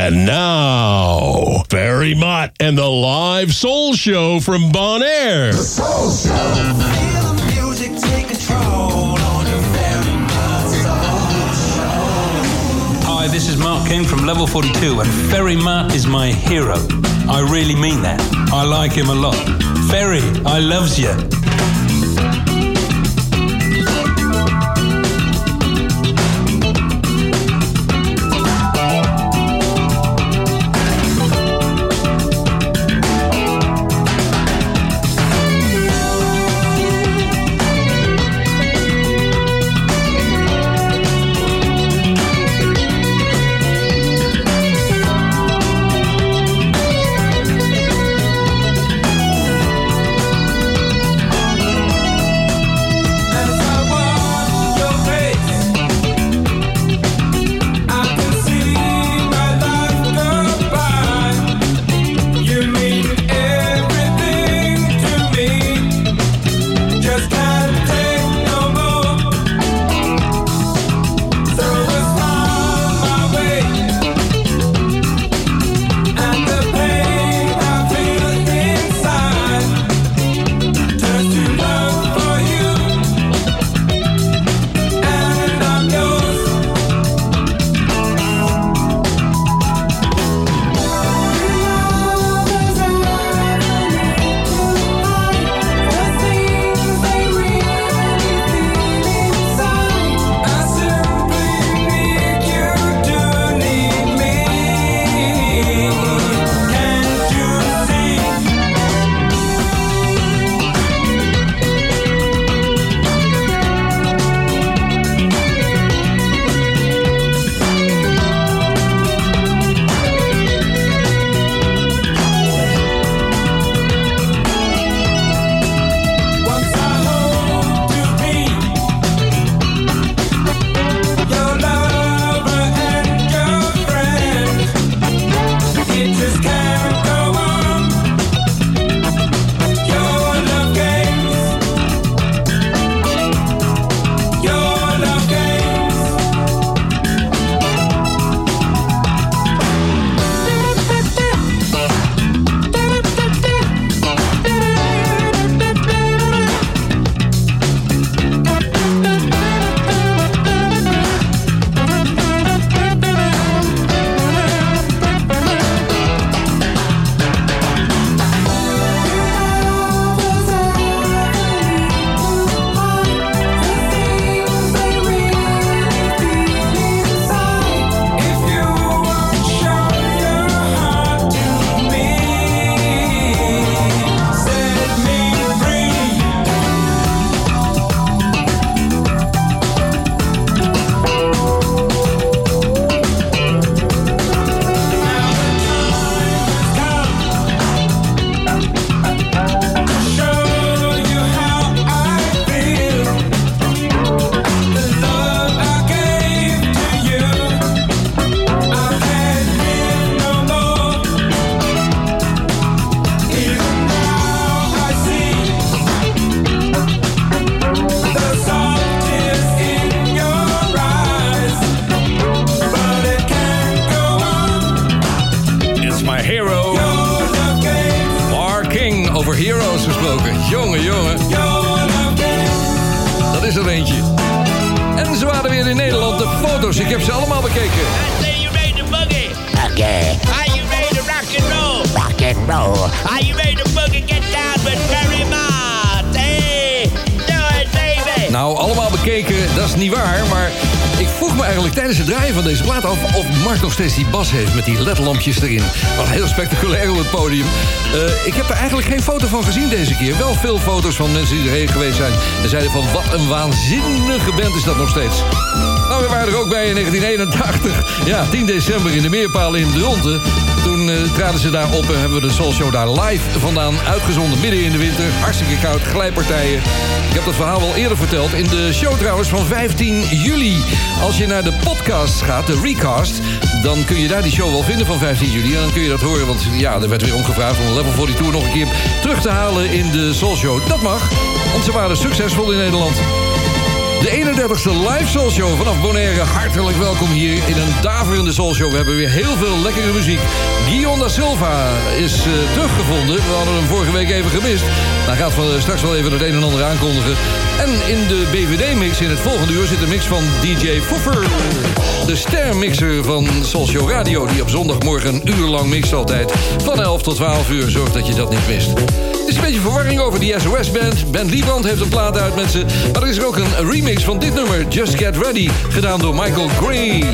And now, Barry Mott and the live soul show from Bon Air. The Soul Show. Hi, this is Mark King from Level 42, and Ferry Matt is my hero. I really mean that. I like him a lot. Ferry, I loves you. Heroes gesproken. Jongen, jongen. Dat is er eentje. En ze waren weer in Nederland, de foto's. Ik heb ze allemaal bekeken. Say you ready to boogie? Okay, Are you ready to rock and roll? rock and roll. Are you ready to boogie? Get down with Barry Mott. Nou, allemaal bekeken, dat is niet waar, maar ik vroeg me eigenlijk tijdens het draaien van deze plaat af of Mark nog steeds die bas heeft met die ledlampjes erin. Wat heel spectaculair op het podium. Eh, ik heb er eigenlijk geen foto van gezien deze keer. Wel veel foto's van mensen die erheen geweest zijn. En zeiden van wat een waanzinnige band is dat nog steeds. Nou, we waren er ook bij in 1981. Ja, 10 december in de Meerpalen in Dronten. Toen eh, traden ze daar op en hebben we de Soul Show daar live vandaan uitgezonden. Midden in de winter, hartstikke koud, glijpartijen. Ik heb dat verhaal al eerder verteld in de show trouwens van 15 juli. Als je naar de podcast gaat, de recast... dan kun je daar die show wel vinden van 15 juli. En dan kun je dat horen, want ja, er werd weer omgevraagd... om Level 42 nog een keer terug te halen in de Soul Show. Dat mag, want ze waren succesvol in Nederland. De 31ste live Soul Show vanaf Bonaire. Hartelijk welkom hier in een daverende Soul Show. We hebben weer heel veel lekkere muziek. Guillaume da Silva is uh, teruggevonden. We hadden hem vorige week even gemist. Hij gaat uh, straks wel even het een en ander aankondigen. En in de BVD-mix in het volgende uur zit een mix van DJ Foffer. De stermixer van Soul Show Radio... die op zondagmorgen een uur lang mixt altijd. Van 11 tot 12 uur. Zorg dat je dat niet mist. Is een beetje verwarring over die SOS-band. Ben Liebrand heeft een plaat uit met ze. Maar er is ook een remix van dit nummer, Just Get Ready... gedaan door Michael Gray.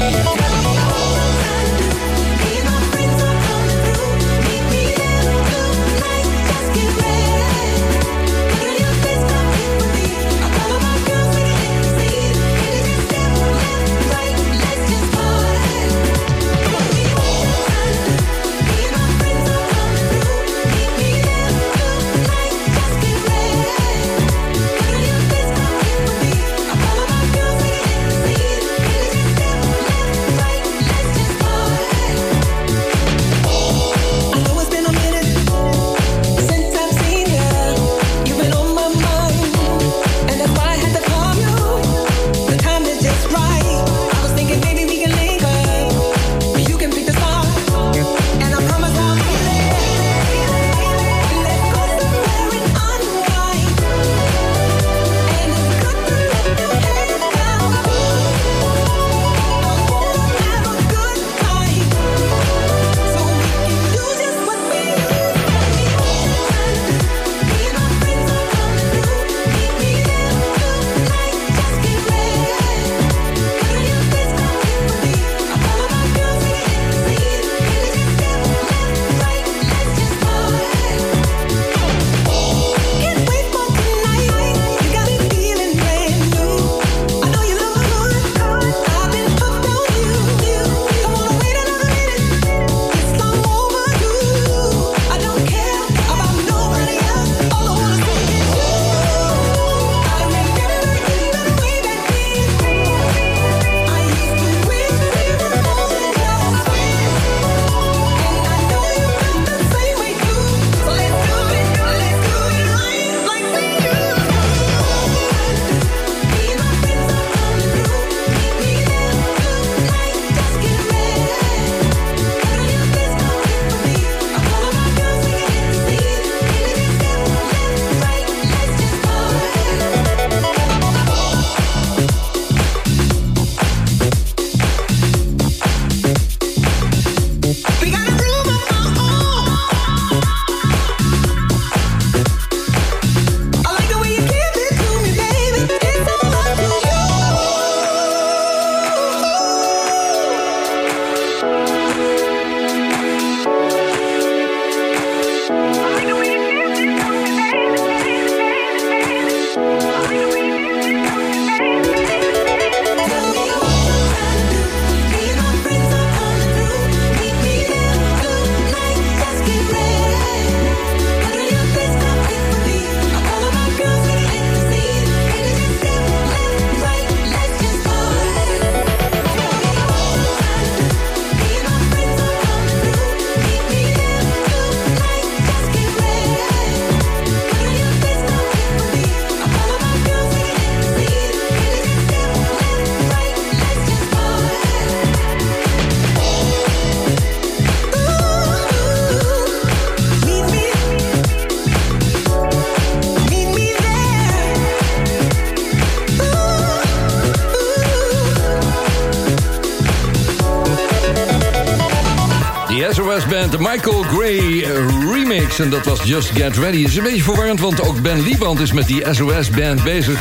De Michael Gray remix. En dat was Just Get Ready. Is een beetje verwarrend, want ook Ben Lieband is met die SOS Band bezig.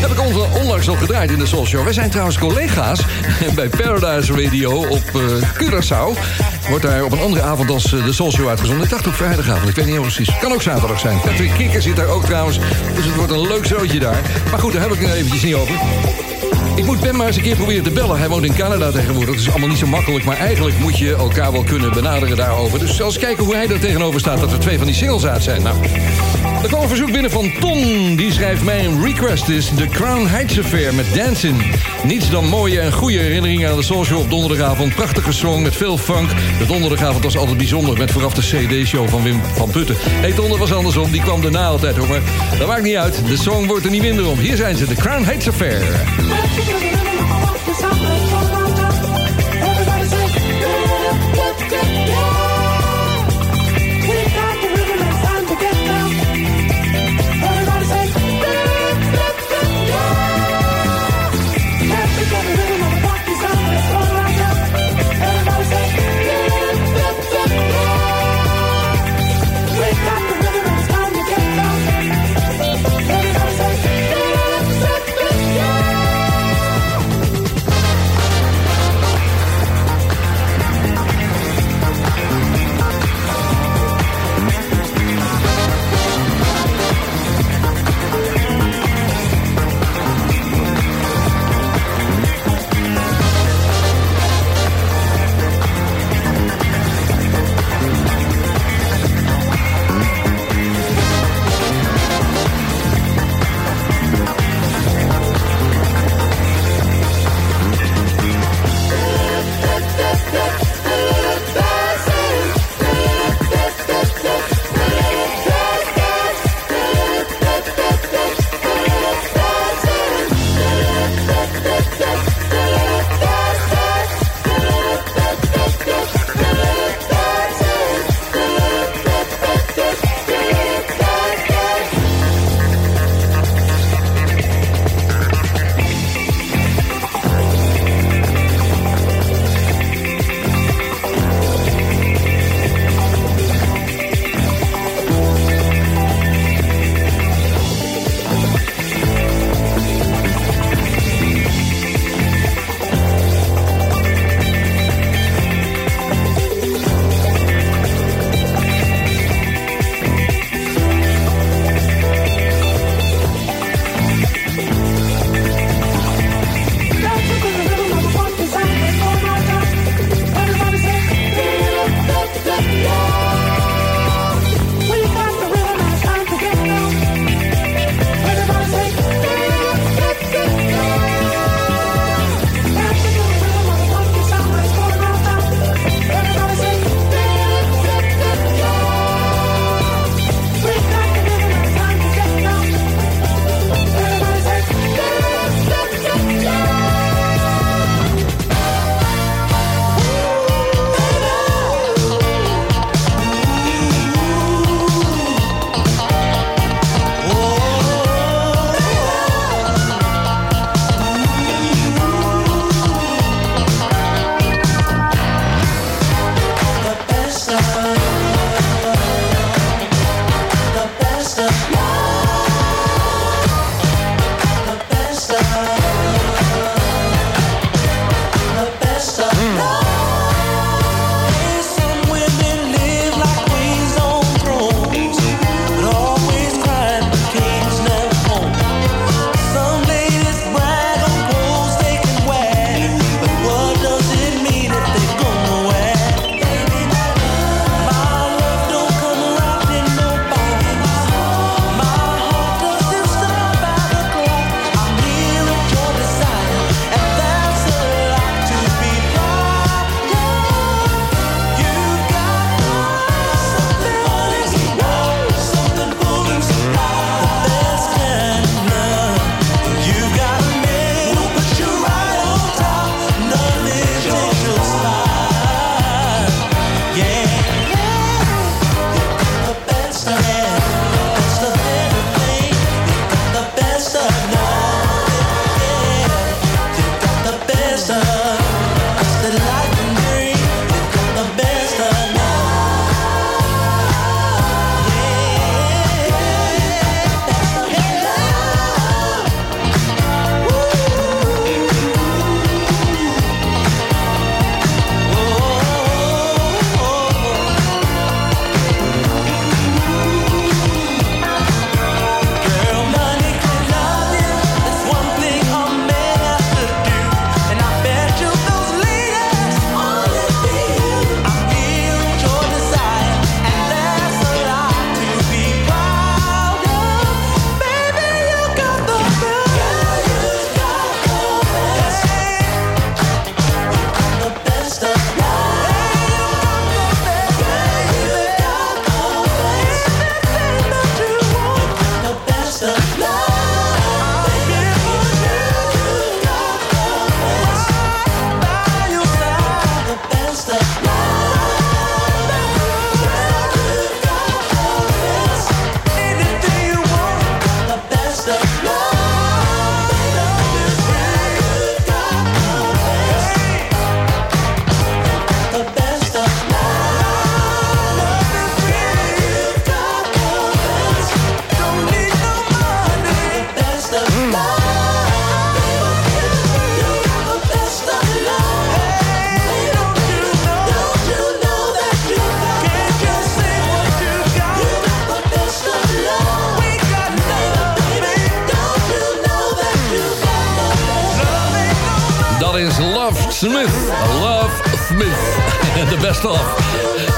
Heb ik onlangs al gedraaid in de Soul Show. Wij zijn trouwens collega's bij Paradise Radio op uh, Curaçao. Wordt daar op een andere avond als de Soul Show uitgezonden. Ik dacht op vrijdagavond, ik weet niet helemaal precies. Kan ook zaterdag zijn. Patrick Kikker zit daar ook trouwens. Dus het wordt een leuk zootje daar. Maar goed, daar heb ik het eventjes niet over. Ik moet Ben maar eens een keer proberen te bellen. Hij woont in Canada tegenwoordig. Dat is allemaal niet zo makkelijk. Maar eigenlijk moet je elkaar wel kunnen benaderen daarover. Dus zelfs kijken hoe hij er tegenover staat... dat er twee van die singles uit zijn. Nou, er kwam een verzoek binnen van Ton. Die schrijft mij een request is The Crown Heights Affair met Dancing. Niets dan mooie en goede herinneringen aan de Soul op donderdagavond. Prachtige song met veel funk. De donderdagavond was altijd bijzonder met vooraf de CD-show van Wim van Putten. Hey, Donder was andersom, die kwam daarna altijd hoor. Dat maakt niet uit, de song wordt er niet minder om. Hier zijn ze, The Crown Heights Affair. Smith. Love Smith. De best of.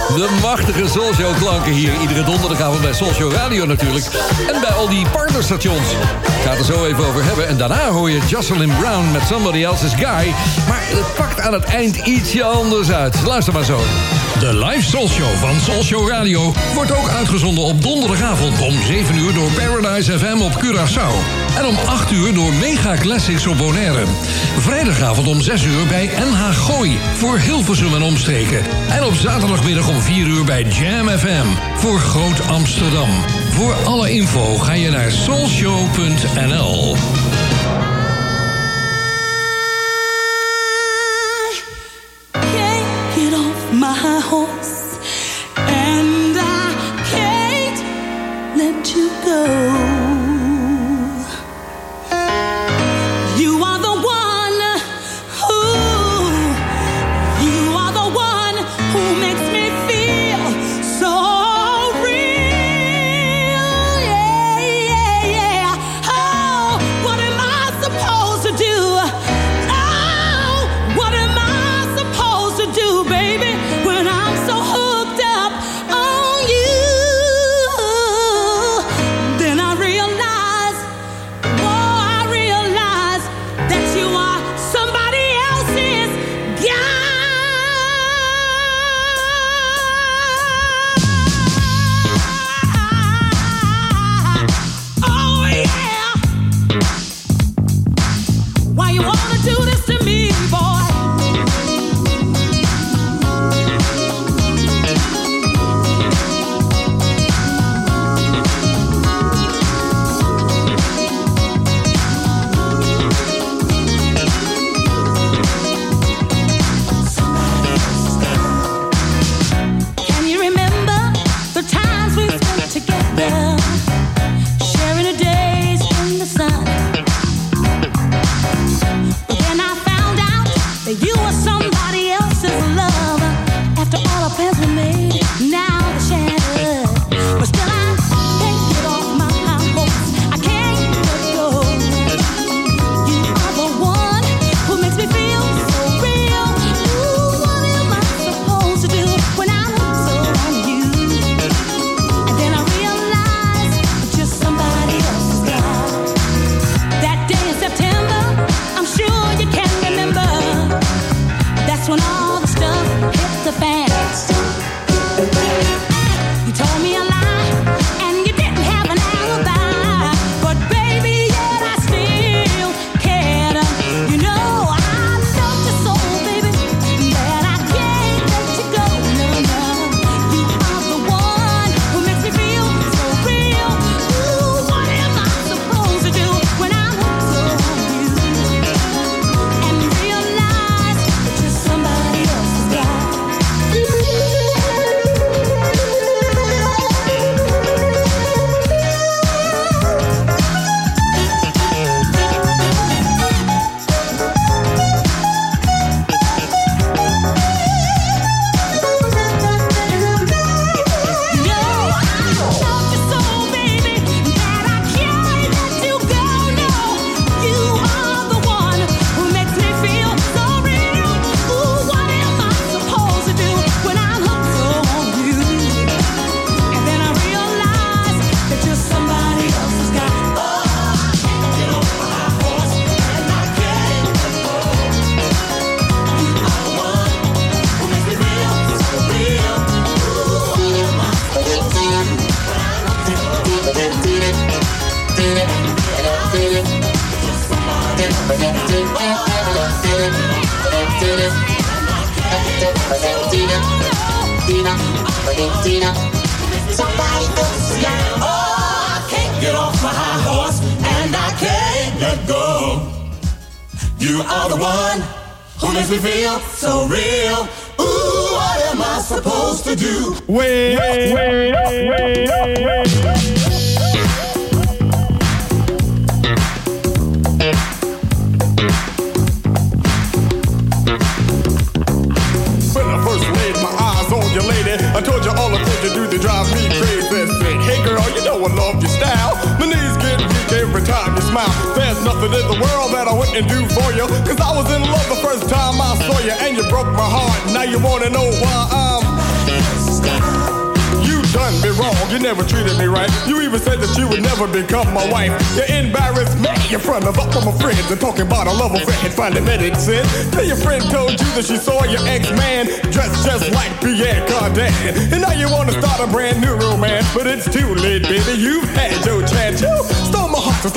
De machtige Soulshow klanken hier. Iedere donderdagavond bij Soulshow Radio natuurlijk. En bij al die partnerstations. Ik ga het er zo even over hebben. En daarna hoor je Jocelyn Brown met Somebody Else's Guy. Maar het pakt aan het eind ietsje anders uit. Luister maar zo. De live Soulshow van Soulshow Radio wordt ook uitgezonden op donderdagavond om 7 uur door Paradise FM op Curaçao. En om 8 uur door Mega Classics op Bonaire. Vrijdagavond om 6 uur bij NH Gooi voor Hilversum en omstreken. En op zaterdagmiddag om 4 uur bij Jam FM voor Groot Amsterdam. Voor alle info ga je naar soulshow.nl.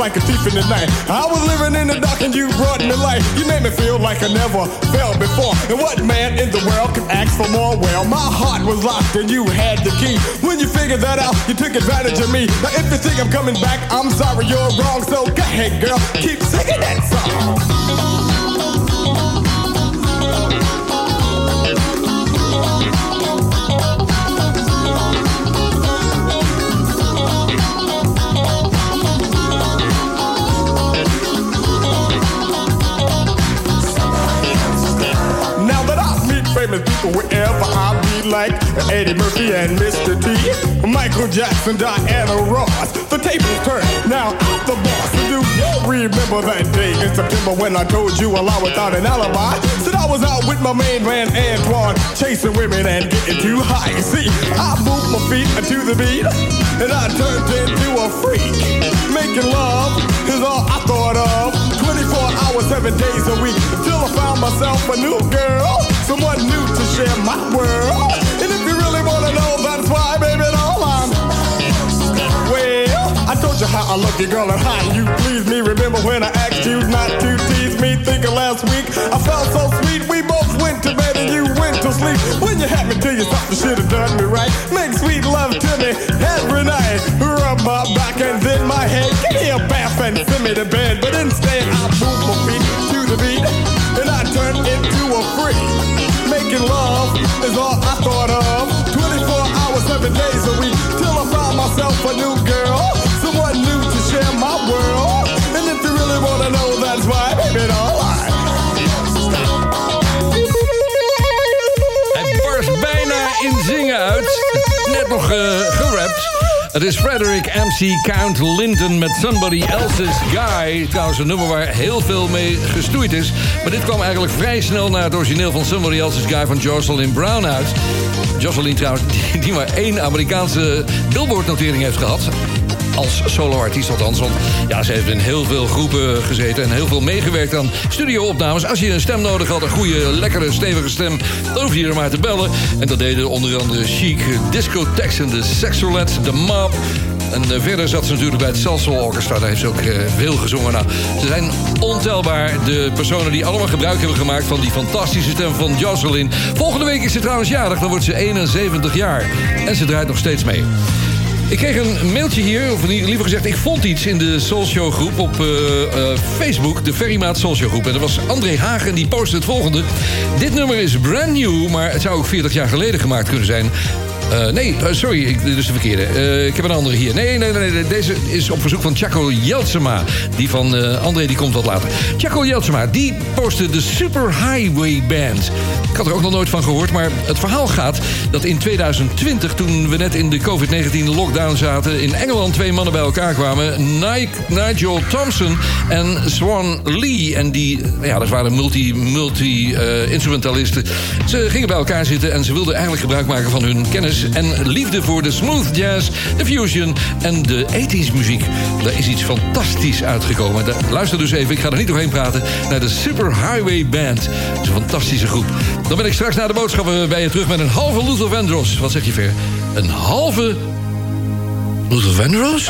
like a thief in the night. I was living in the dark and you brought me light. You made me feel like I never felt before. And what man in the world could ask for more? Well, my heart was locked and you had the key. When you figured that out, you took advantage of me. Now if you think I'm coming back, I'm sorry you're wrong. So go ahead, girl, keep wherever I be, like Eddie Murphy and Mr. T, Michael Jackson, Diana Ross, the tables turn. Now I'm the boss. Do you remember that day in September when I told you a lie without an alibi? Said I was out with my main man Antoine, chasing women and getting too high. See, I moved my feet to the beat, and I turned into a freak. Making love is all I thought of. 24 hours, seven days a week, until I found myself a new girl, someone new to share my world. And if you really wanna know, that's why, baby, all I'm. Well, I told you how I love you, girl, and how you please me. Remember when I asked you not to tease me? Thinking last week I felt so sweet. We both went to bed and you went to sleep. When you had me till you yourself, you should have done me right. Make sweet love to me every night. Rub my back and then my head. Give me a bath and send me to bed. But instead, I move my feet Making love is all I thought of. 24 hours, seven days a week. Till I found myself a new girl. Someone new to share my world. And if you really wanna know, that's why, baby, all I. Hij barst bijna in zingen uit. Net nog eh gerapt. Het is Frederick MC Count Linton met Somebody Else's Guy. Trouwens een nummer waar heel veel mee gestoeid is. Maar dit kwam eigenlijk vrij snel naar het origineel van Somebody Else's Guy van Jocelyn Brown uit. Jocelyn trouwens, die, die maar één Amerikaanse Billboard-notering heeft gehad als soloartiest althans. Want ja, ze heeft in heel veel groepen gezeten en heel veel meegewerkt aan studio-opnames. Als je een stem nodig had, een goede, lekkere, stevige stem, dan hoef je er maar te bellen. En dat deden onder andere Chic, Discotheques en de Sexolets, de Mob. En eh, verder zat ze natuurlijk bij het Salsoul Orchestra. Daar heeft ze ook eh, veel gezongen. Nou, ze zijn ontelbaar de personen die allemaal gebruik hebben gemaakt... van die fantastische stem van Jocelyn. Volgende week is ze trouwens jarig. Dan wordt ze 71 jaar. En ze draait nog steeds mee. Ik kreeg een mailtje hier, of liever gezegd, ik vond iets in de Soulshow groep op eh, eh, Facebook, de Ferrymaat Soulshow groep. En dat was André Hagen, die postte het volgende. Dit nummer is brand new, maar het zou ook 40 jaar geleden gemaakt kunnen zijn. Eh, nee, eh, sorry, ik, dit is de verkeerde. Eh, ik heb een andere hier. Nee, nee, nee, deze is op verzoek van Chaco Jeltsema. Die van André, die komt wat later. Chaco Jeltsema, die postte de Super Highway Band. Ik had er ook nog nooit van gehoord, maar het verhaal gaat... dat in 2020, toen we net in de COVID-19 lockdown zaten... in Engeland twee mannen bij elkaar kwamen. Nike, Nigel Thompson en Swan Lee. En die, ja, dat waren multi-instrumentalisten. ze gingen bij elkaar zitten en ze wilden eigenlijk gebruik maken van hun kennis en liefde voor de smooth jazz, de fusion en de 80s muziek. Daar is iets fantastisch uitgekomen. Luister dus even, ik ga er niet doorheen praten, naar de Super Highway Band. Het is een fantastische groep. Dan ben ik straks na de boodschappen bij je terug met een halve Luther Vandross. Wat zeg je, Ver? Een halve Luther Vandross?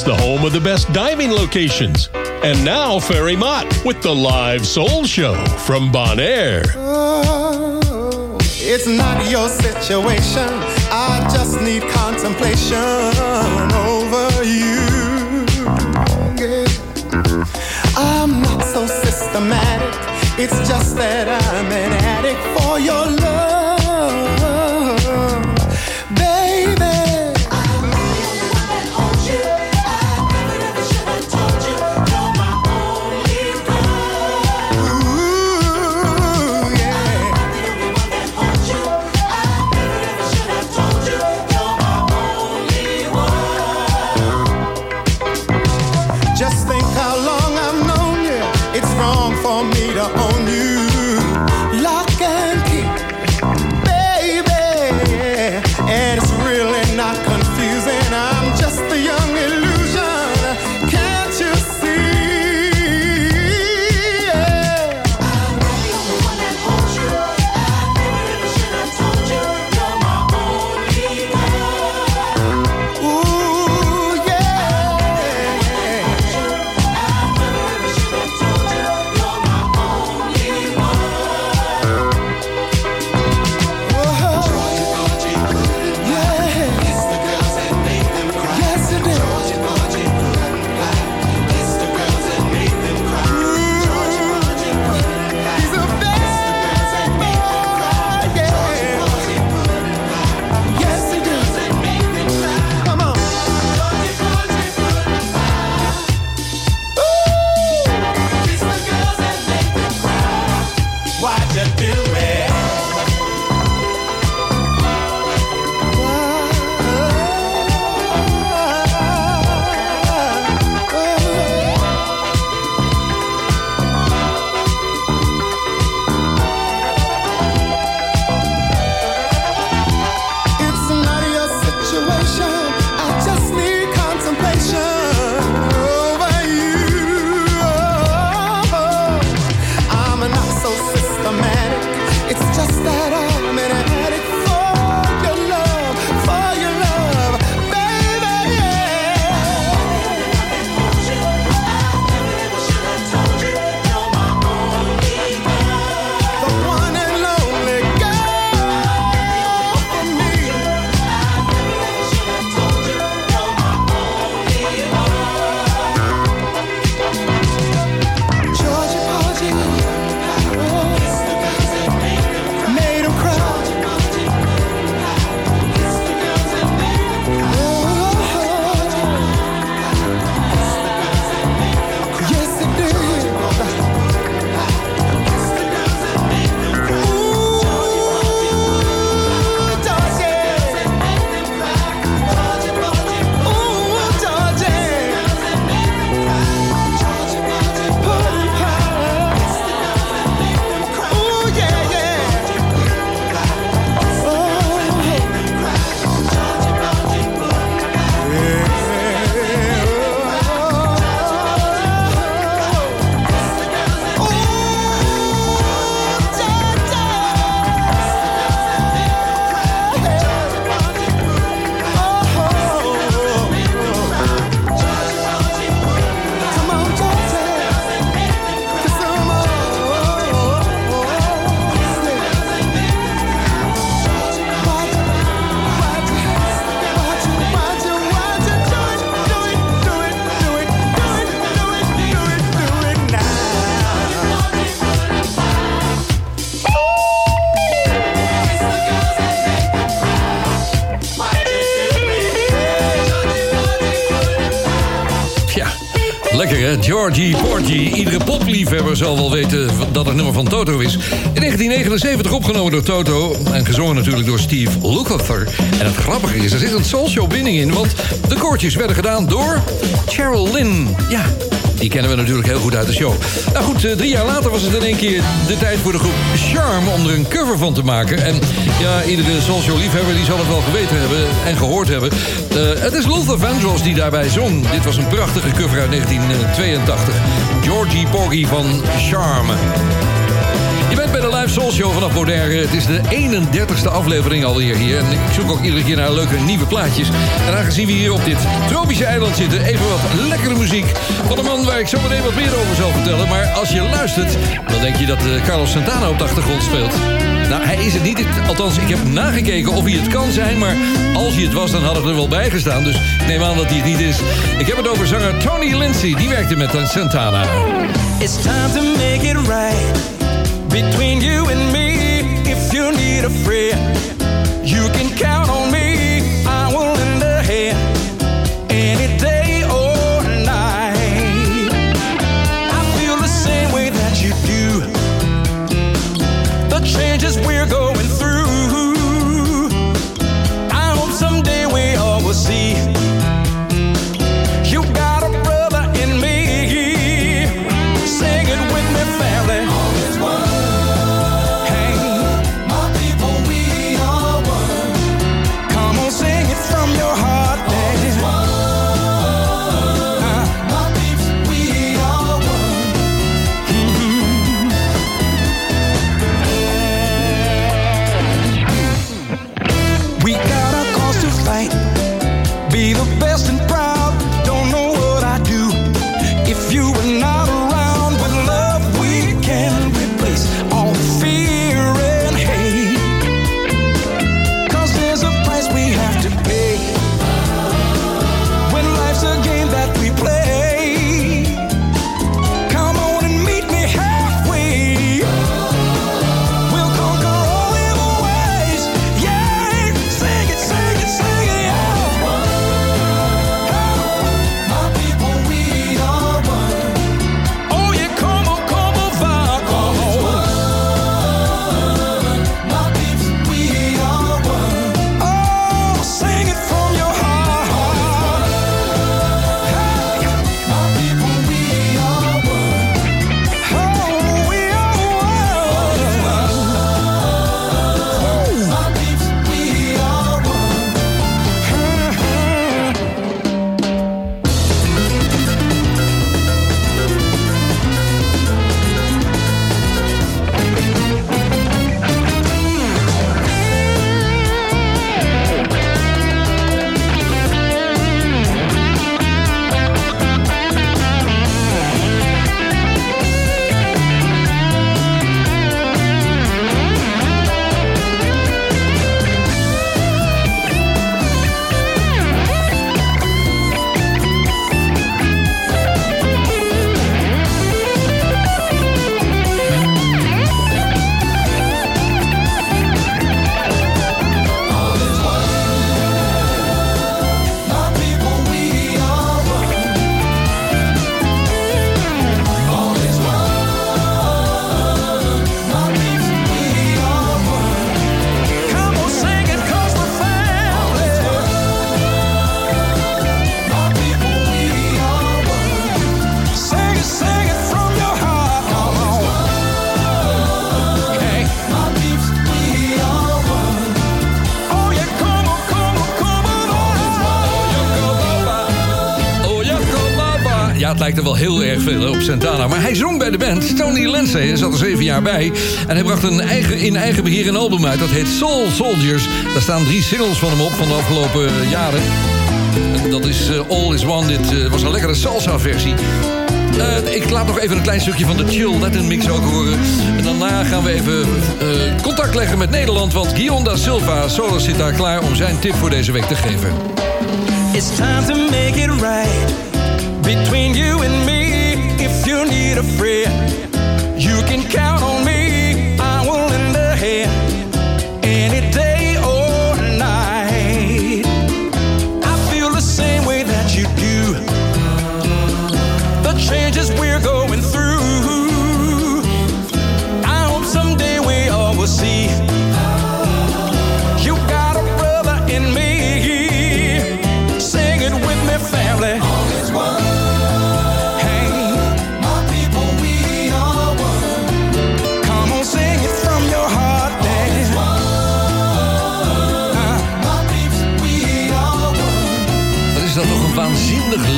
It's the home of the best diving locations. And now Ferry Mott with the live soul show from Bonaire. Oh, it's not your situation. I just need contemplation over you. Yeah. I'm not so systematic. It's just that I'm an addict for your love, Georgie Porgy. Iedere popliefhebber zal wel weten dat het nummer van Toto is. In 1979 opgenomen door Toto en gezongen natuurlijk door Steve Lukather. En het grappige is, er zit een soulshow binding in... want de koortjes werden gedaan door Cheryl Lynn. Ja, die kennen we natuurlijk heel goed uit de show. Nou goed, eh, drie jaar later was het in één keer de tijd voor de groep Charm... om er een cover van te maken. En ja, iedere soulshow-liefhebber die zal het wel geweten hebben en gehoord hebben. Eh, het is Luther Vandross die daarbij zong. Dit was een prachtige cover uit 1982. Georgie Porgy van Charm. Soul Show vanaf Bonaire. Het is de 31ste aflevering alweer hier. En ik zoek ook iedere keer naar leuke nieuwe plaatjes. En aangezien we hier op dit tropische eiland zitten... even wat lekkere muziek van een man waar ik zo meteen wat meer over zal vertellen. Maar als je luistert, dan denk je dat eh, Carlos Santana op de achtergrond speelt. Nou, hij is het niet. Althans, ik heb nagekeken of hij het kan zijn. Maar als hij het was, dan had het er wel bij gestaan. Dus ik neem aan dat hij het niet is. Ik heb het over zanger Tony Lindsay. Die werkte met Santana. It's time to make it right between you and me. If you need a friend, you can count on lijkt er wel heel erg veel op Santana. Maar hij zong bij de band. Tony Lindsay zat er zeven jaar bij. En hij bracht een eigen, in eigen beheer een album uit. Dat heet Soul Soldiers. Daar staan drie singles van hem op van de afgelopen eh, jaren. En Dat is eh, All Is One. Dit eh, was een lekkere salsa-versie. Eh, ik laat nog even een klein stukje van de Chill Latin Mix ook horen. En daarna gaan we even eh, contact leggen met Nederland... want Guion da Silva Solis zit daar klaar om zijn tip voor deze week te geven. It's time to make it right between you and me. If you need a friend, you can count on me.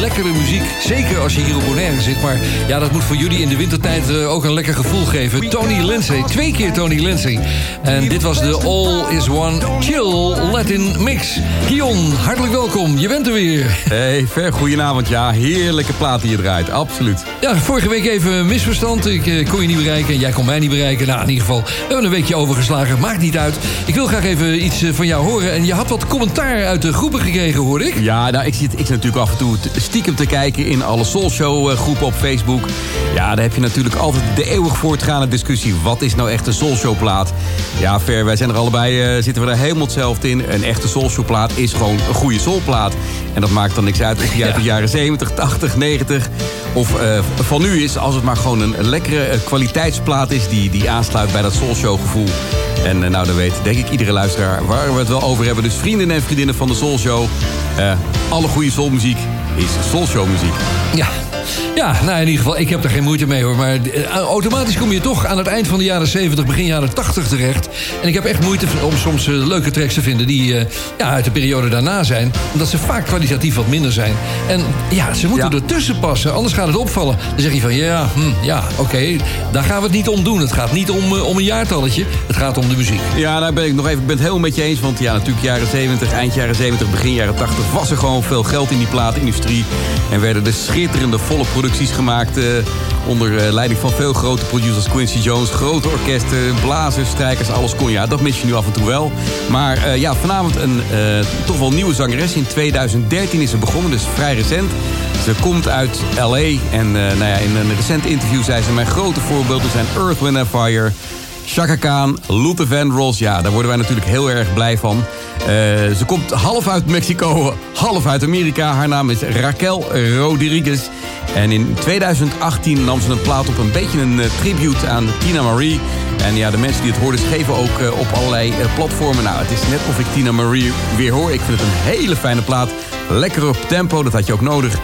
Lekkere muziek. Zeker als je hier op Bonaire zit. Maar ja, dat moet voor jullie in de wintertijd eh, ook een lekker gevoel geven. Tony Lindsay, twee keer Tony Lindsay. En dit was de All Is One Chill Latin Mix. Kion, hartelijk welkom. Je bent er weer. Hey, Ver, goedenavond. Ja, heerlijke plaat die je draait, absoluut. Ja, vorige week even misverstand. Ik eh, kon je niet bereiken en jij kon mij niet bereiken. Nou, in ieder geval, we hebben een weekje overgeslagen. Maakt niet uit. Ik wil graag even iets eh, van jou horen. En je had wat commentaar uit de groepen gekregen, hoorde ik. Ja, nou, ik zit, ik zit natuurlijk af en toe stiekem te kijken in alle Soulshow groepen op Facebook. Ja, daar heb je natuurlijk altijd de eeuwig voortgaande discussie. Wat is nou echt een Soulshow plaat? Ja, Ver, wij zijn er allebei, eh, zitten we er helemaal hetzelfde in. Een echte Soulshow plaat is gewoon een goede soulplaat. En dat maakt dan niks uit of die uit de jaren 70, 80, 90 of eh, van nu is. Als het maar gewoon een, lekkere eh, kwaliteitsplaat is die, die aansluit bij dat Soulshow gevoel. En nou, dan weet denk ik iedere luisteraar waar we het wel over hebben. Dus vrienden en vriendinnen van de Soulshow. eh alle goede soulmuziek is Soulshow muziek. Ja. Ja, nou in ieder geval, ik heb er geen moeite mee hoor. Maar eh, automatisch kom je toch aan het eind van de jaren 70, begin jaren 80 terecht. En ik heb echt moeite om soms eh, leuke tracks te vinden die eh, ja, uit de periode daarna zijn. Omdat ze vaak kwalitatief wat minder zijn. En ja, ze moeten Ja. ertussen passen, anders gaat het opvallen. Dan zeg je van ja, hm, ja, oké, daar gaan we het niet om doen. Het gaat niet om, om een jaartalletje, het gaat om de muziek. Ja, daar ben ik nog even, ik ben het helemaal met je eens. Want ja, natuurlijk jaren 70, eind jaren 70, begin jaren 80... was er gewoon veel geld in die plaatindustrie. En werden er schitterende volle producties gemaakt... eh, onder eh, leiding van veel grote producers Quincy Jones. Grote orkesten, blazers, strijkers, alles kon. Ja, dat mis je nu af en toe wel. Maar eh, ja, vanavond een toch wel nieuwe zangeres. In 2013 is ze begonnen, dus vrij recent. Ze komt uit L.A. En nou ja, in een recent interview zei ze... mijn grote voorbeelden zijn Earth, Wind Fire... Chaka Khan, Luther Vandross, ja, daar worden wij natuurlijk heel erg blij van. Eh, ze komt half uit Mexico, half uit Amerika. Haar naam is Raquel Rodriguez. En in 2018 nam ze een plaat op, een beetje een eh, tribute aan Tina Marie. En ja, de mensen die het hoorden schreven ook eh, op allerlei platformen. Nou, het is net of ik Tina Marie weer hoor. Ik vind het een hele fijne plaat. Lekker op tempo, dat had je ook nodig.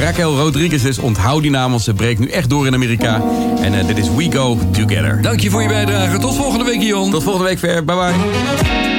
Raquel Rodriguez dus, onthoud die naam, want ze breekt nu echt door in Amerika. En dit is We Go Together. Dank je voor je bijdrage. Tot volgende week, Jon. Tot volgende week, Ver. Bye bye.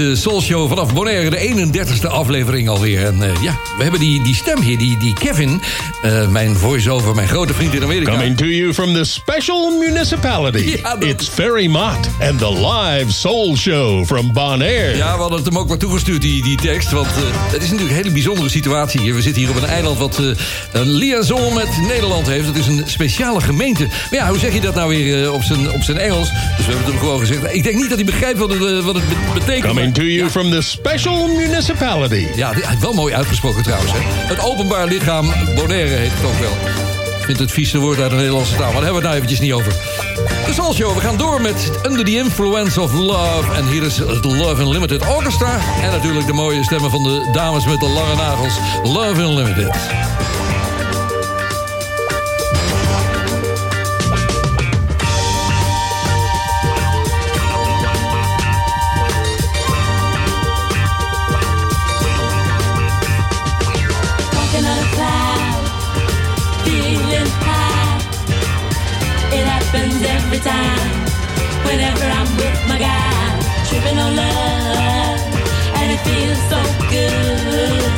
De Soul Show vanaf Bonaire, de 31ste aflevering alweer. En eh, ja, we hebben die, die stem hier, die, die Kevin, eh, mijn voice-over, mijn grote vriend in Amerika. Coming to you from the special municipality. Ja, dat- It's Ferry Mott and the live soul show from Bonaire. Ja, we hadden het hem ook maar toegestuurd, die, die tekst. Want eh, het is natuurlijk een hele bijzondere situatie hier. We zitten hier op een eiland wat een liaison met Nederland heeft. Het is een speciale gemeente. Maar ja, hoe zeg je dat nou weer op, zijn, op zijn Engels? Dus we hebben het hem gewoon gezegd. Ik denk niet dat hij begrijpt wat het, wat het be- betekent. Coming to you from the special municipality. Ja, wel mooi uitgesproken trouwens. Hè? Het openbaar lichaam Bonaire heet het ook wel. Ik vind het vieste woord uit de Nederlandse taal. Maar daar hebben we het nou eventjes niet over. De Soul Show, we gaan door met Under the Influence of Love. En hier is het Love Unlimited Orchestra. En natuurlijk de mooie stemmen van de dames met de lange nagels. Love Unlimited. Time. Whenever I'm with my guy, tripping on love, and it feels so good.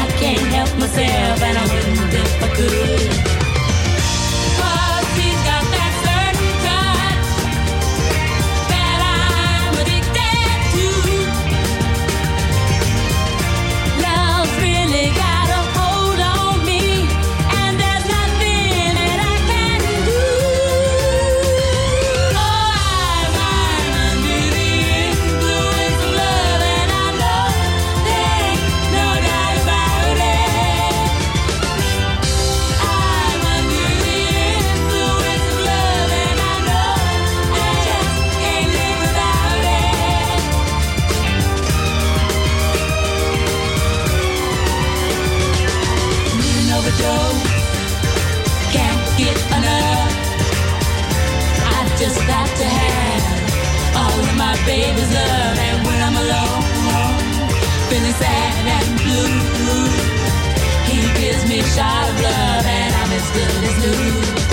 I can't help myself, and I wouldn't if I could. Baby's love, and when I'm alone, feeling sad and blue, he gives me a shot of love, and I'm as good as new.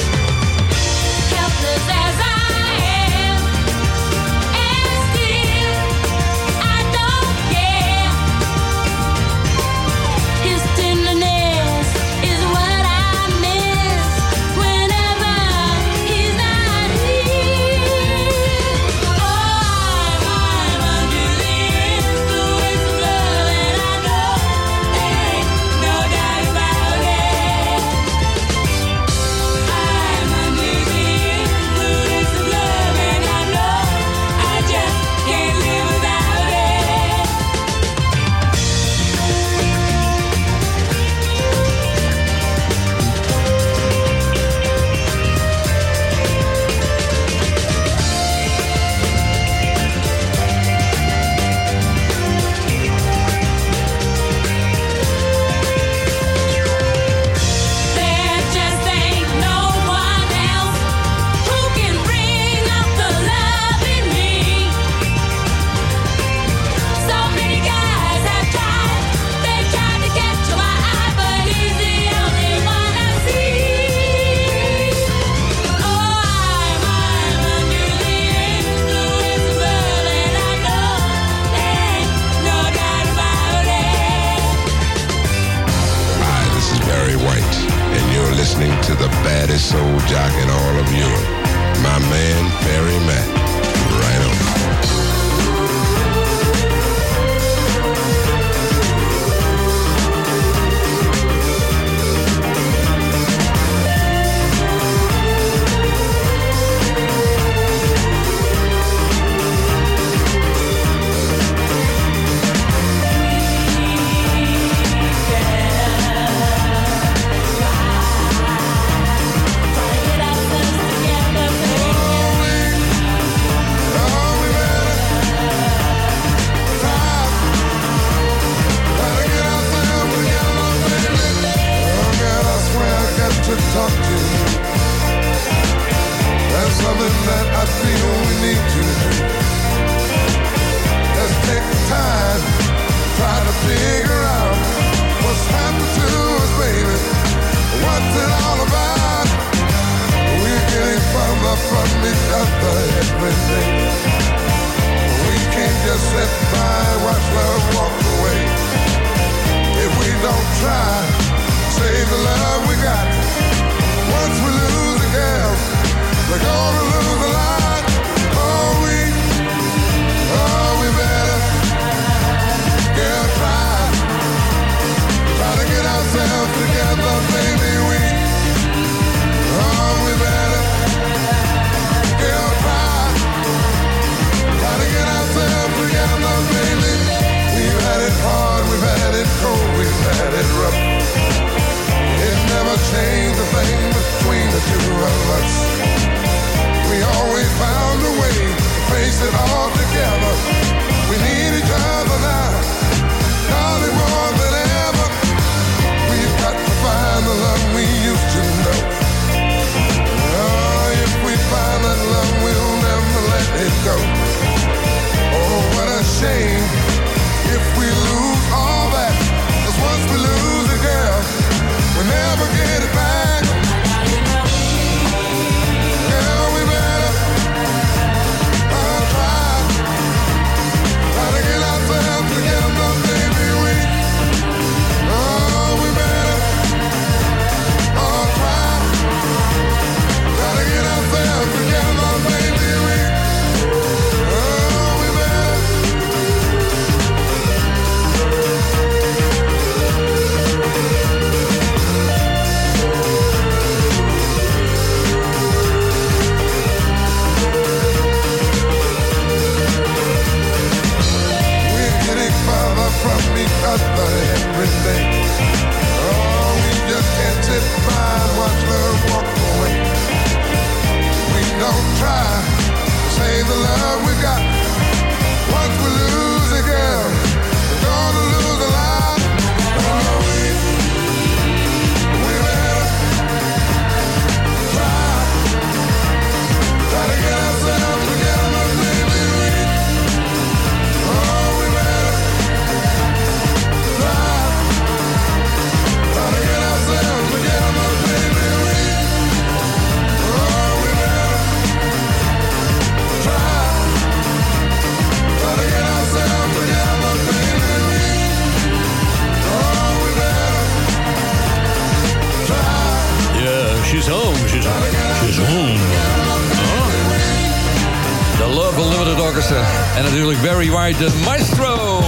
Local Limited Orchestra. En natuurlijk Barry White, de maestro.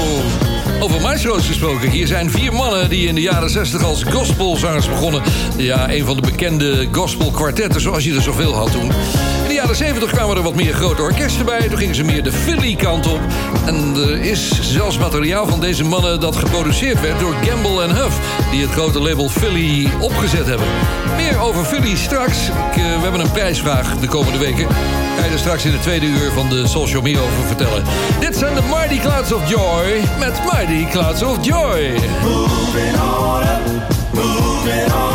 Over maestro's gesproken. Hier zijn vier mannen die in de jaren 60 als gospelzangers begonnen. Ja, een van de bekende gospelkwartetten zoals je er zoveel had toen. Jaren 70 kwamen er wat meer grote orkesten bij. Toen gingen ze meer de Philly-kant op. En er is zelfs materiaal van deze mannen dat geproduceerd werd door Gamble Huff... die het grote label Philly opgezet hebben. Meer over Philly straks. Ik, eh, we hebben een prijsvraag de komende weken. Ga je er straks in de tweede uur van de Social meer over vertellen. Dit zijn de Mighty Clouds of Joy met Mighty Clouds of Joy. Moving on up, moving on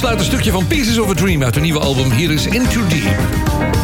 besluit een stukje van Pieces of a Dream uit de nieuwe album. Hier is Into Deep.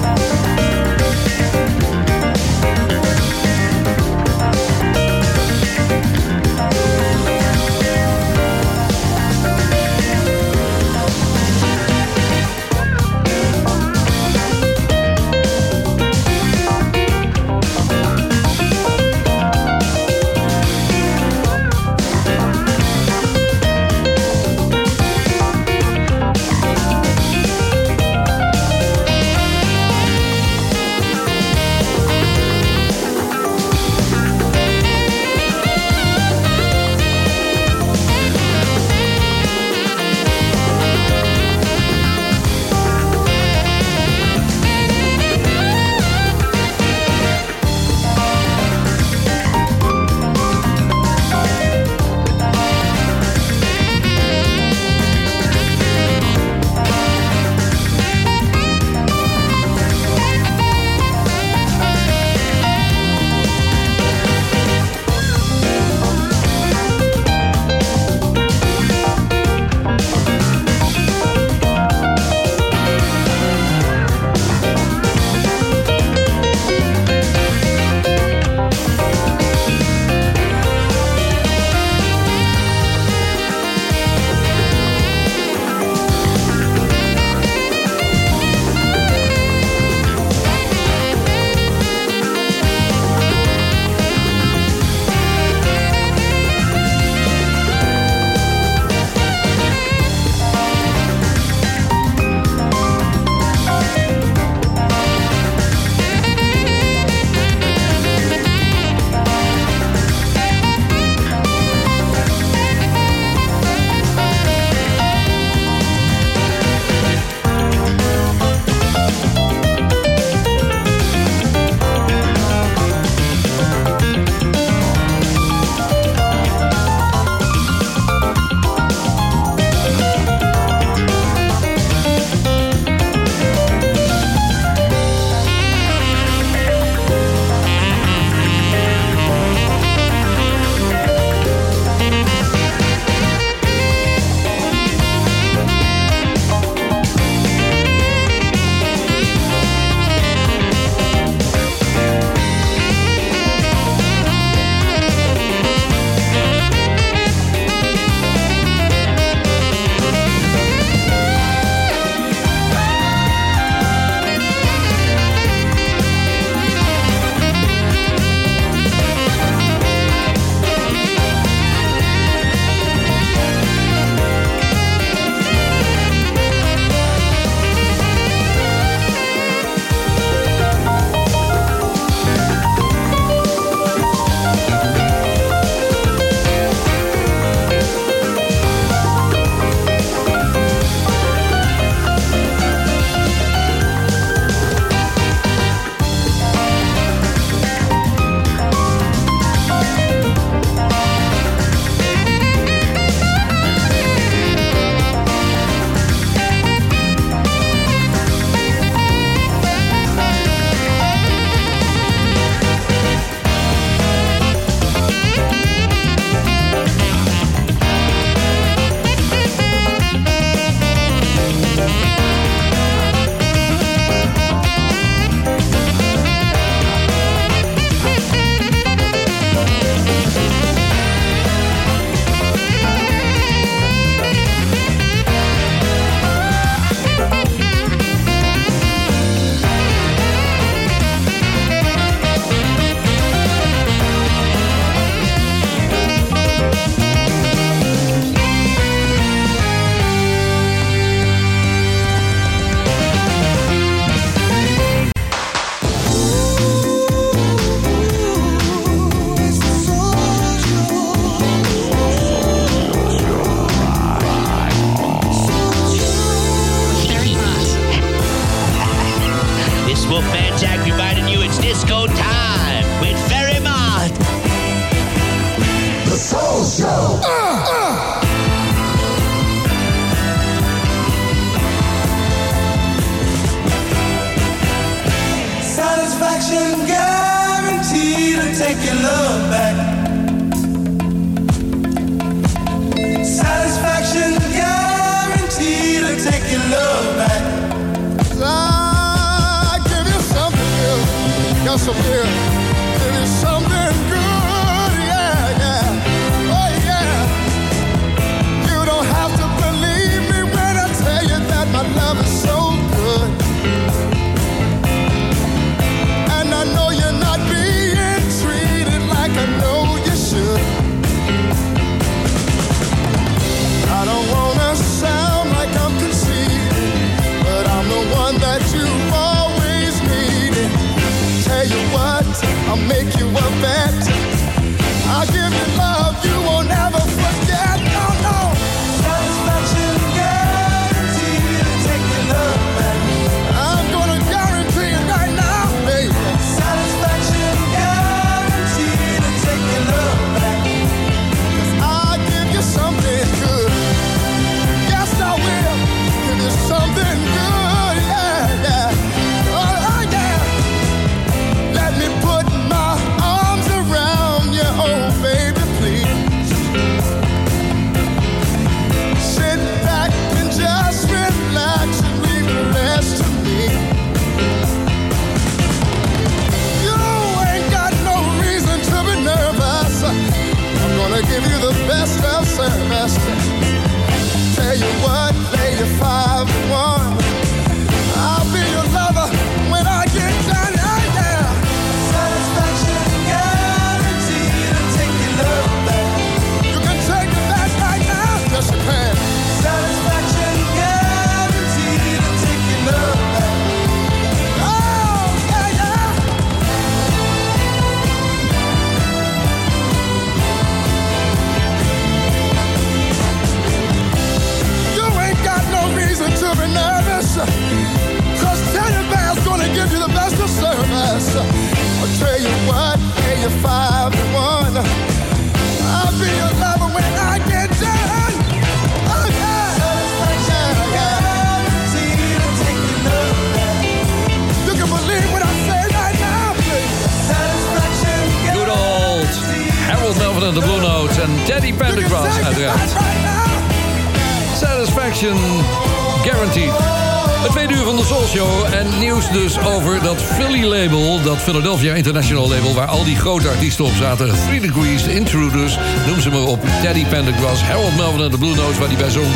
Philadelphia International label... waar al die grote artiesten op zaten. Three Degrees, Intruders, noem ze maar op. Teddy Pendergrass, Harold Melvin en de Blue Notes waar die bij zong.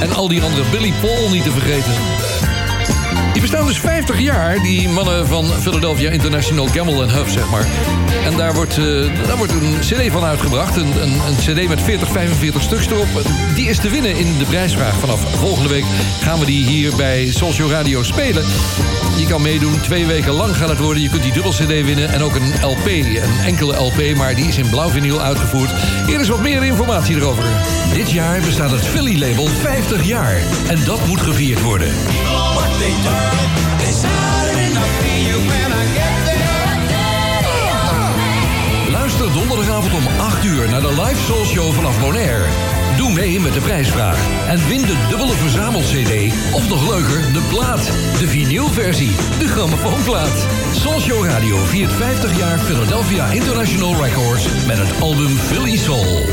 En al die andere, Billy Paul niet te vergeten. Dus 50 jaar, die mannen van Philadelphia International Gamble Huff, zeg maar. En daar wordt, eh, daar wordt een cd van uitgebracht. Een, een, een cd met 40, 45 stuks erop. Die is te winnen in de prijsvraag. Vanaf volgende week gaan we die hier bij Social Radio spelen. Je kan meedoen, twee weken lang gaat het worden. Je kunt die dubbel cd winnen en ook een LP. Een enkele LP, maar die is in blauw vinyl uitgevoerd. Hier is wat meer informatie erover. Dit jaar bestaat het Philly label 50 jaar. En dat moet gevierd worden. Luister donderdagavond om 8 uur naar de live Soul Show vanaf Bonaire. Doe mee met de prijsvraag en win de dubbele verzamel-cd. Of nog leuker, de plaat. De vinylversie, de grammofoonplaat. Soul Show Radio viert 50 jaar Philadelphia International Records... met het album Philly Soul.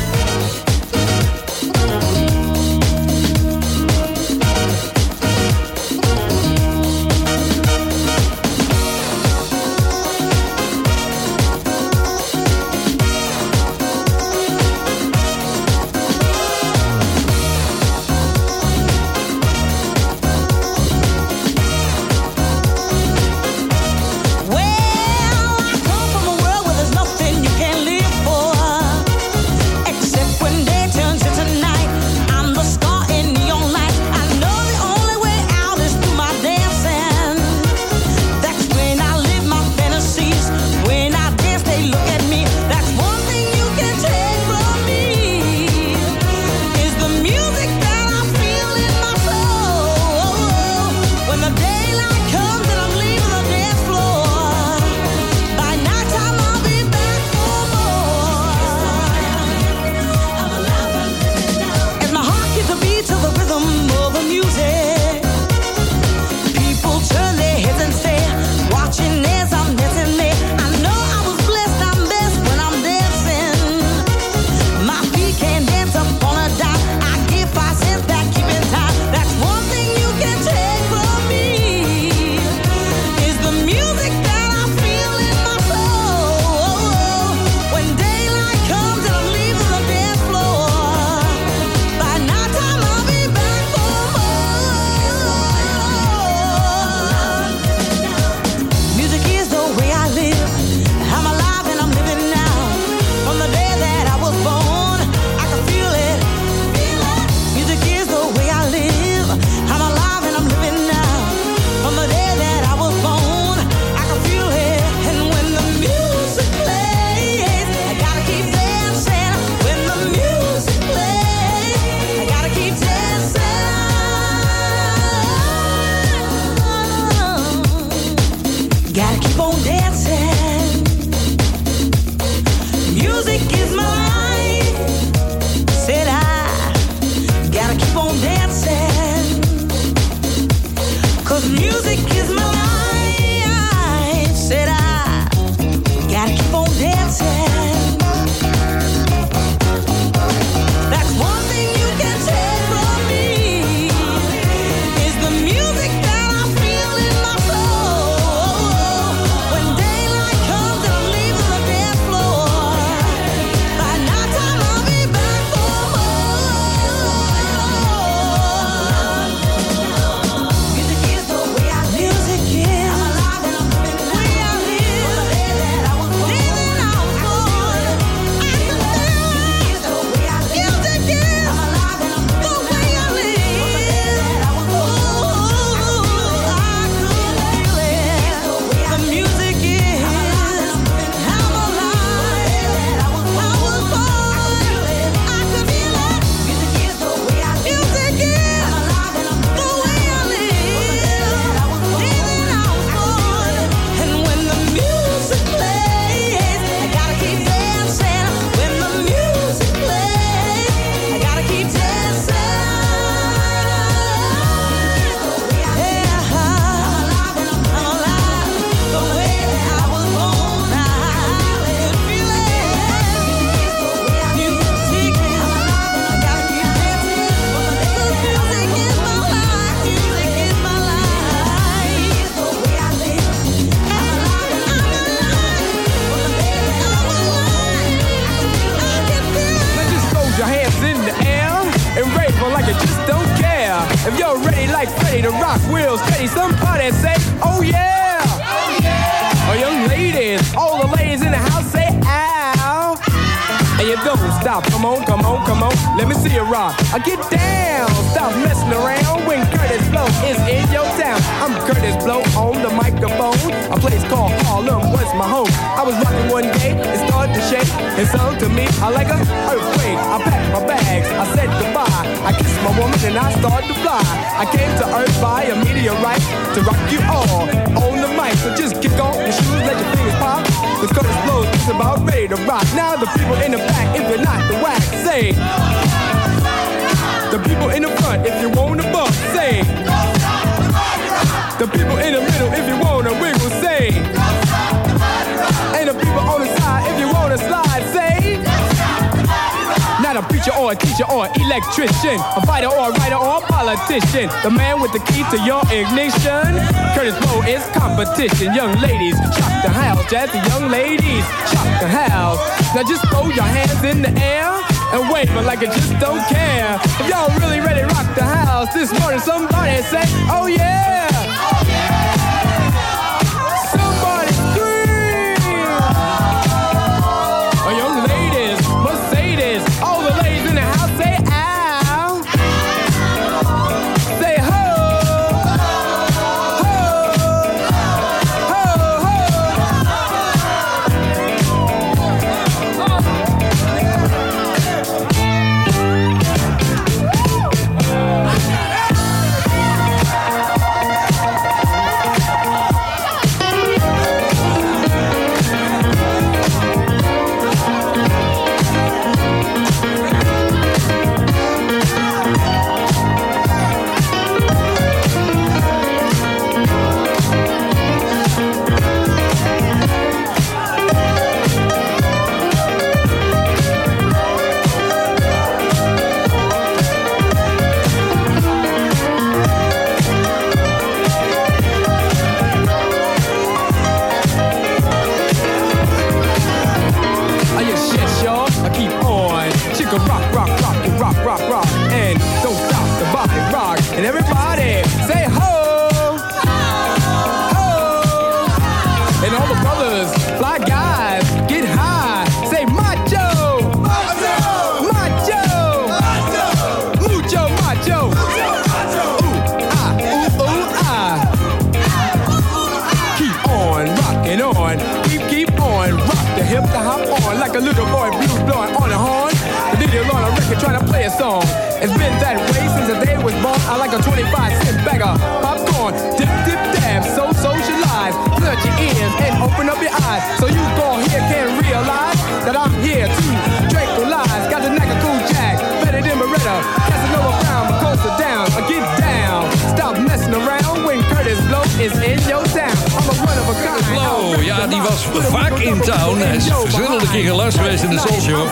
Song. It's been that way since the day was born. I like a 25 cent bag of popcorn. Dip, dip, dab, so socialize. Plug your ears and open up your eyes. So you go here can realize that I'm here to tranquilize. Got the knack of cool jack, better than Beretta. Casanova Brown, Costa down, or get down. Stop messing around when Curtis Blow is in your town. I'm a one of a kind. Blow, ja, die was vaak in town. Hij is verschillende keren langs geweest in de Soul Show.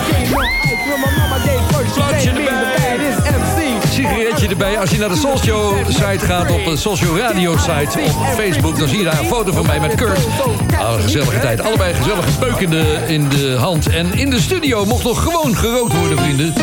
Erbij. Als je naar de Show site gaat, op de Show Radio site op Facebook, dan zie je daar een foto van mij met Kurt. Een gezellige tijd. Allebei gezellige peuk in de, in de hand. En in de studio mocht nog gewoon gerookt worden, vrienden.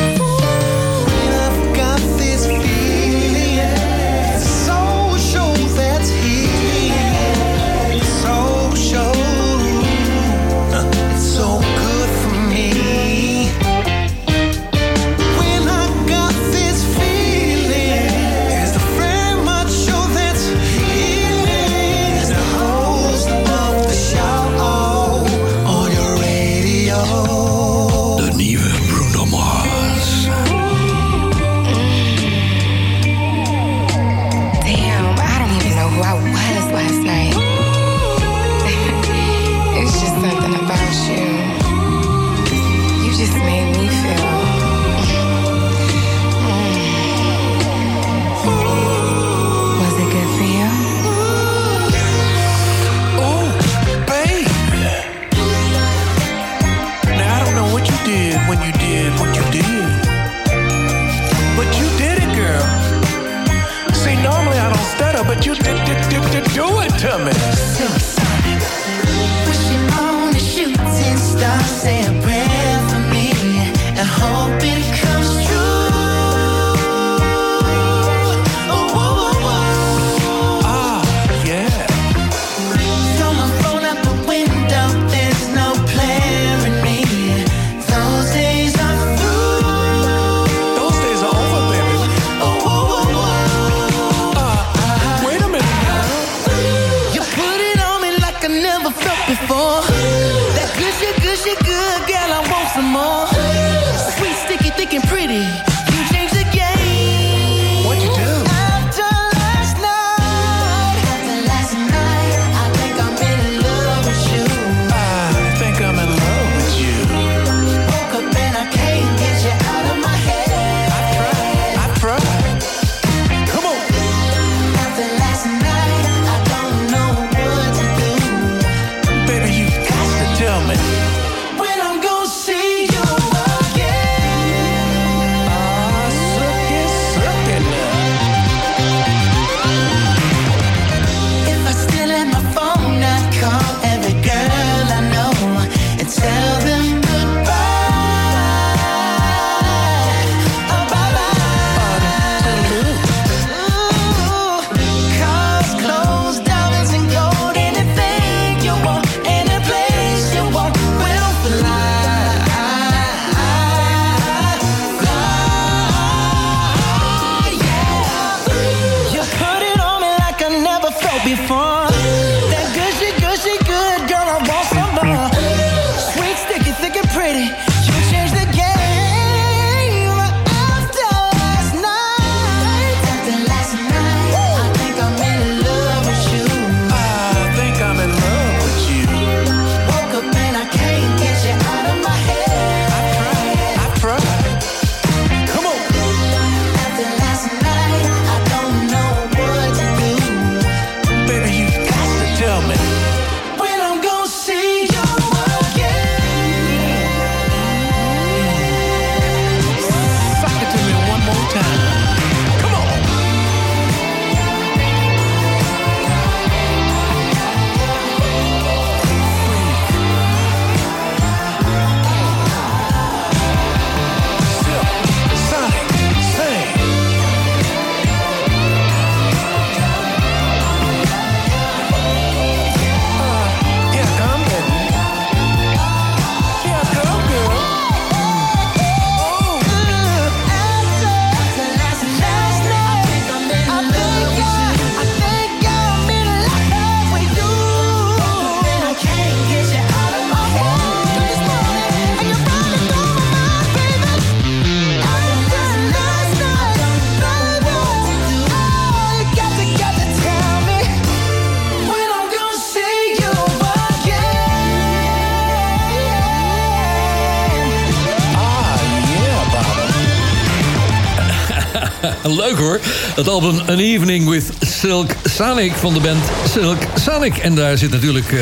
Het album An Evening with Silk Sonic van de band Silk Sonic. En daar zit natuurlijk eh,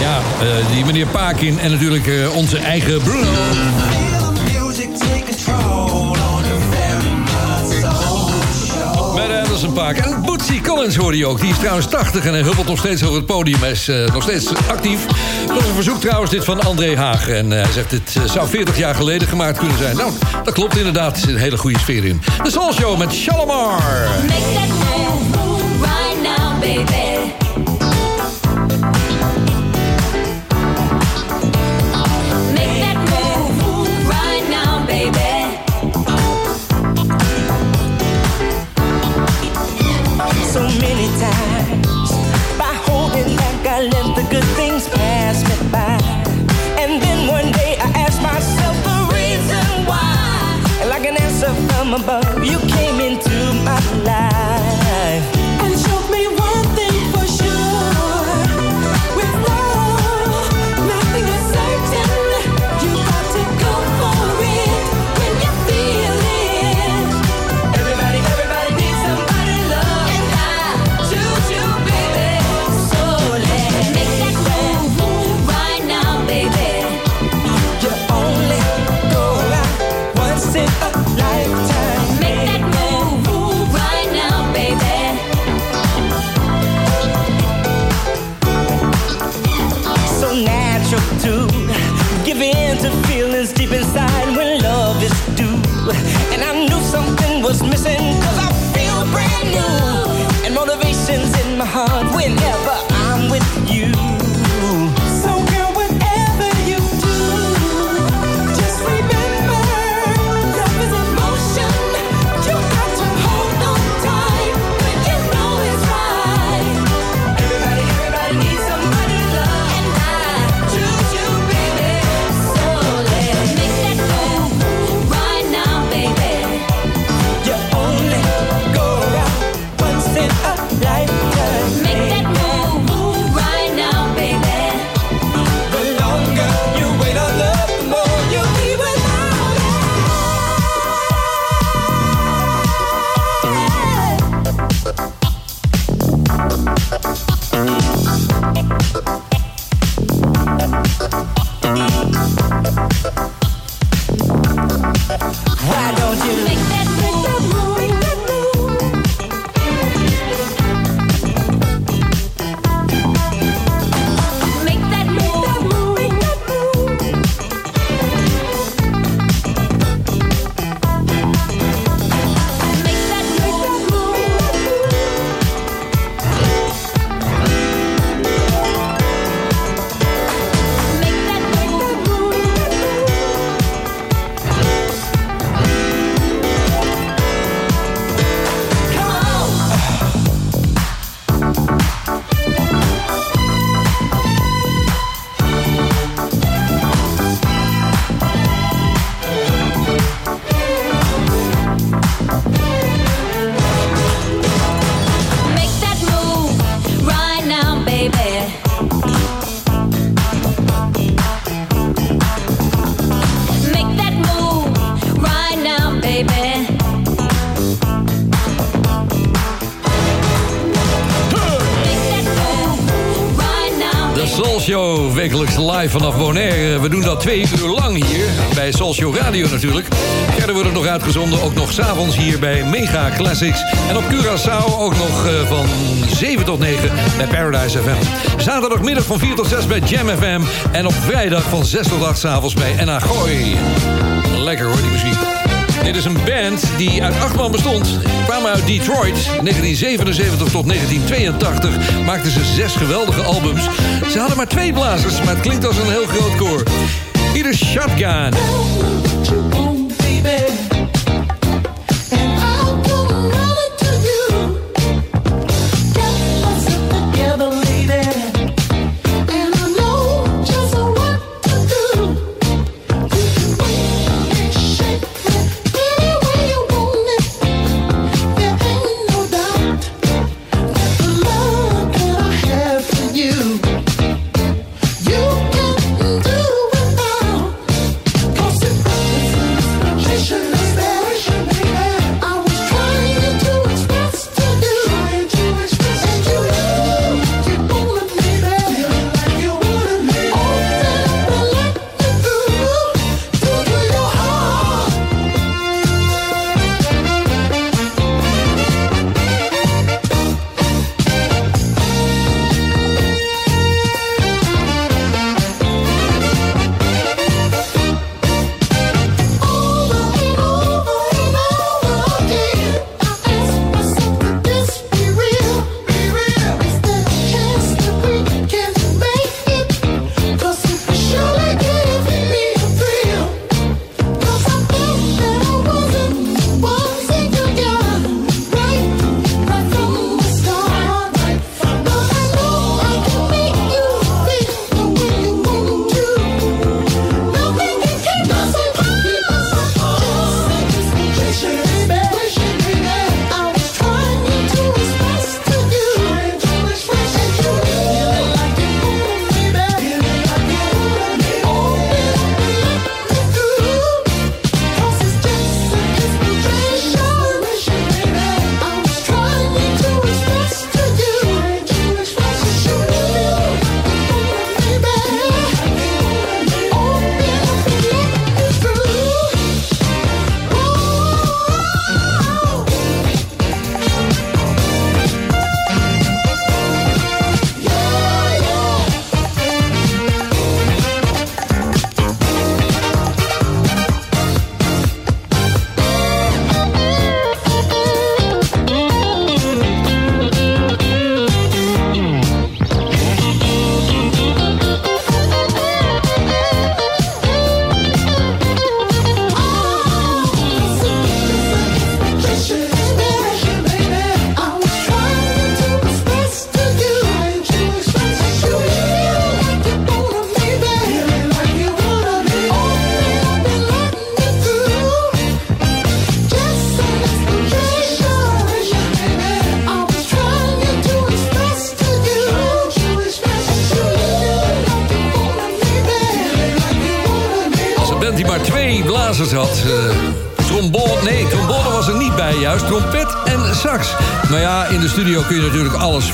ja, eh, die meneer Paak in. En natuurlijk eh, onze eigen Bruno. En Bootsy Collins hoorde je ook. Die is trouwens 80 en hij huppelt nog steeds over het podium. Hij is eh, nog steeds actief. Nog een verzoek trouwens dit van André Haag. En eh, hij zegt, dit eh, zou 40 jaar geleden gemaakt kunnen zijn. Nou, dat klopt inderdaad. Er zit een hele goede sfeer in. De Soul Show met Shalimar. Make that move right now, baby. heart. When vanaf Bonaire. We doen dat twee uur lang hier, bij Show Radio natuurlijk. Verder wordt het nog uitgezonden, ook nog s'avonds hier bij Mega Classics. En op Curaçao ook nog eh, van 7 tot 9 bij Paradise FM. Zaterdagmiddag van 4 tot 6 bij Jam FM. En op vrijdag van 6 tot 8 s'avonds bij Gooi. Lekker hoor, die muziek. Dit is een band die uit acht man bestond. Kwamen uit Detroit. 1977 tot 1982 maakten ze zes geweldige albums. Ze hadden maar twee blazers, maar het klinkt als een heel groot koor. Is Shotgun.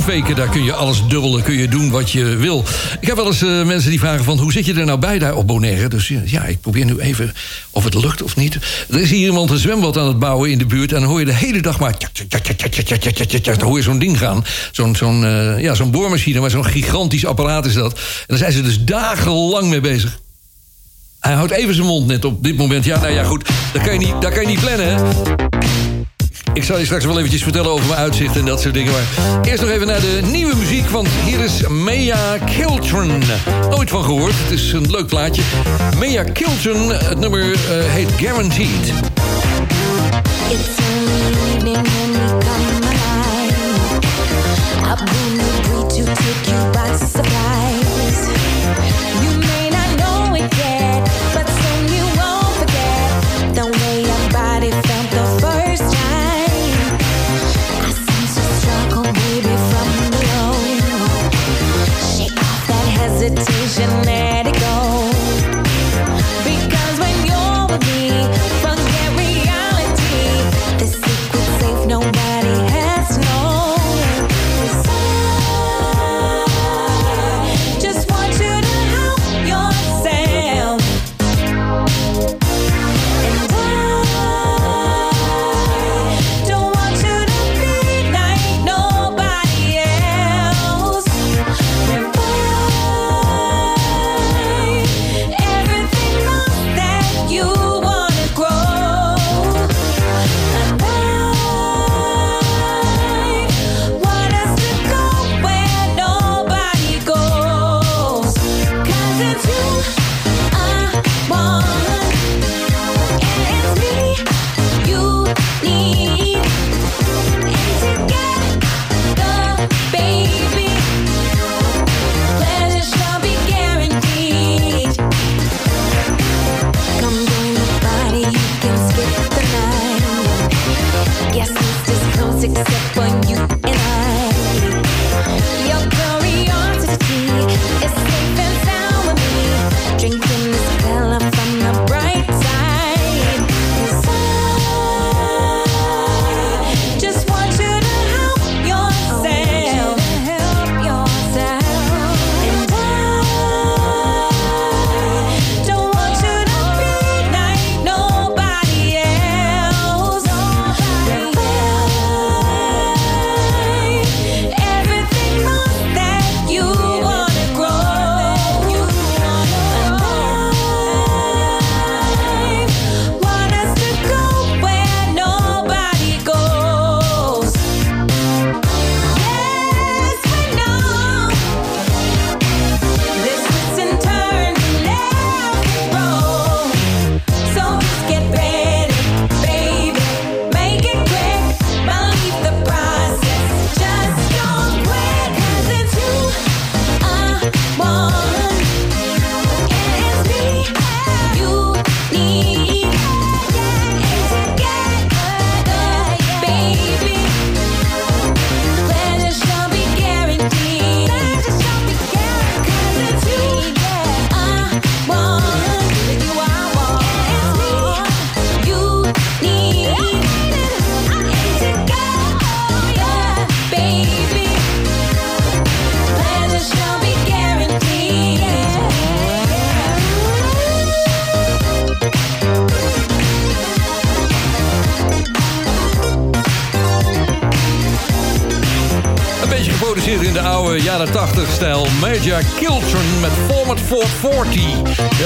faken, daar kun je alles dubbelen, kun je doen wat je wil. Ik heb wel eens mensen die vragen van, hoe zit je er nou bij daar op Bonaire? Dus ja, ik probeer nu even of het lukt of niet. Er is hier iemand een zwembad aan het bouwen in de buurt... en dan hoor je de hele dag maar... Dan hoor je zo'n ding gaan. Zo'n zo'n ja, zo'n boormachine, maar zo'n gigantisch apparaat is dat. En daar zijn ze dus dagenlang mee bezig. Hij houdt even zijn mond net op dit moment. Ja, nou ja, goed. Daar kan je niet, daar kan je niet plannen, hè? Ik zal je straks wel eventjes vertellen over mijn uitzicht en dat soort dingen. Maar eerst nog even naar de nieuwe muziek, want hier is Mea Kiltron. Nooit van gehoord, het is een leuk plaatje. Mea Kiltron, het nummer eh, heet Guaranteed. It's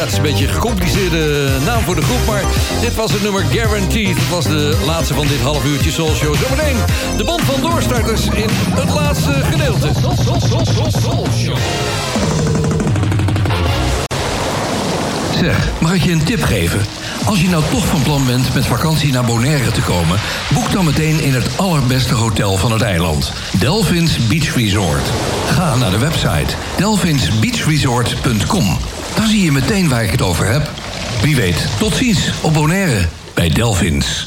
is een beetje een gecompliceerde naam voor de groep, maar dit was het nummer Guaranteed. Het was de laatste van dit half uurtje Soul Show. Zometeen de band van doorstarters in het laatste gedeelte. Soul Show. Zeg, mag ik je een tip geven? Als je nou toch van plan bent met vakantie naar Bonaire te komen... boek dan meteen in het allerbeste hotel van het eiland. Delphins Beach Resort. Ga naar de website delphinsbeachresort.com. Dan zie je meteen waar ik het over heb. Wie weet, tot ziens op bij Delvins.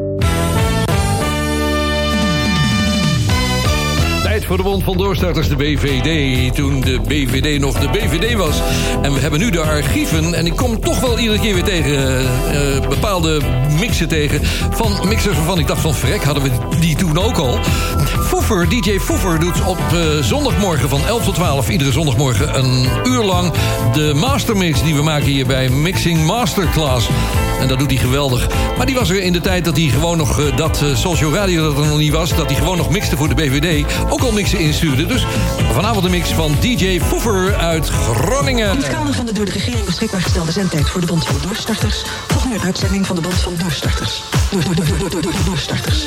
Voor de Bond van Doorstarters, de BVD. Toen de BVD nog de BVD was. En we hebben nu de archieven. En ik kom toch wel iedere keer weer tegen eh, eh, bepaalde mixen tegen. Van mixers waarvan ik dacht van vrek, hadden we die toen ook al. DJ Foefer doet op eh, zondagmorgen van 11 tot 12... iedere zondagmorgen een uur lang de mastermix die we maken hier bij Mixing Masterclass. En dat doet hij geweldig. Maar die was er in de tijd dat hij gewoon nog eh, dat uh, Social Radio dat er nog niet was... dat hij gewoon nog mixte voor de BVD. Ook al mixen instuurde. Dus vanavond een mix van DJ Foefer uit Groningen. In het kader van de door de regering beschikbaar gestelde zendtijd voor de Bond van Doorstarters... volgt nu een uitzending van de Bond van Doorstarters. Door, door, door, door, door, door, doorstarters.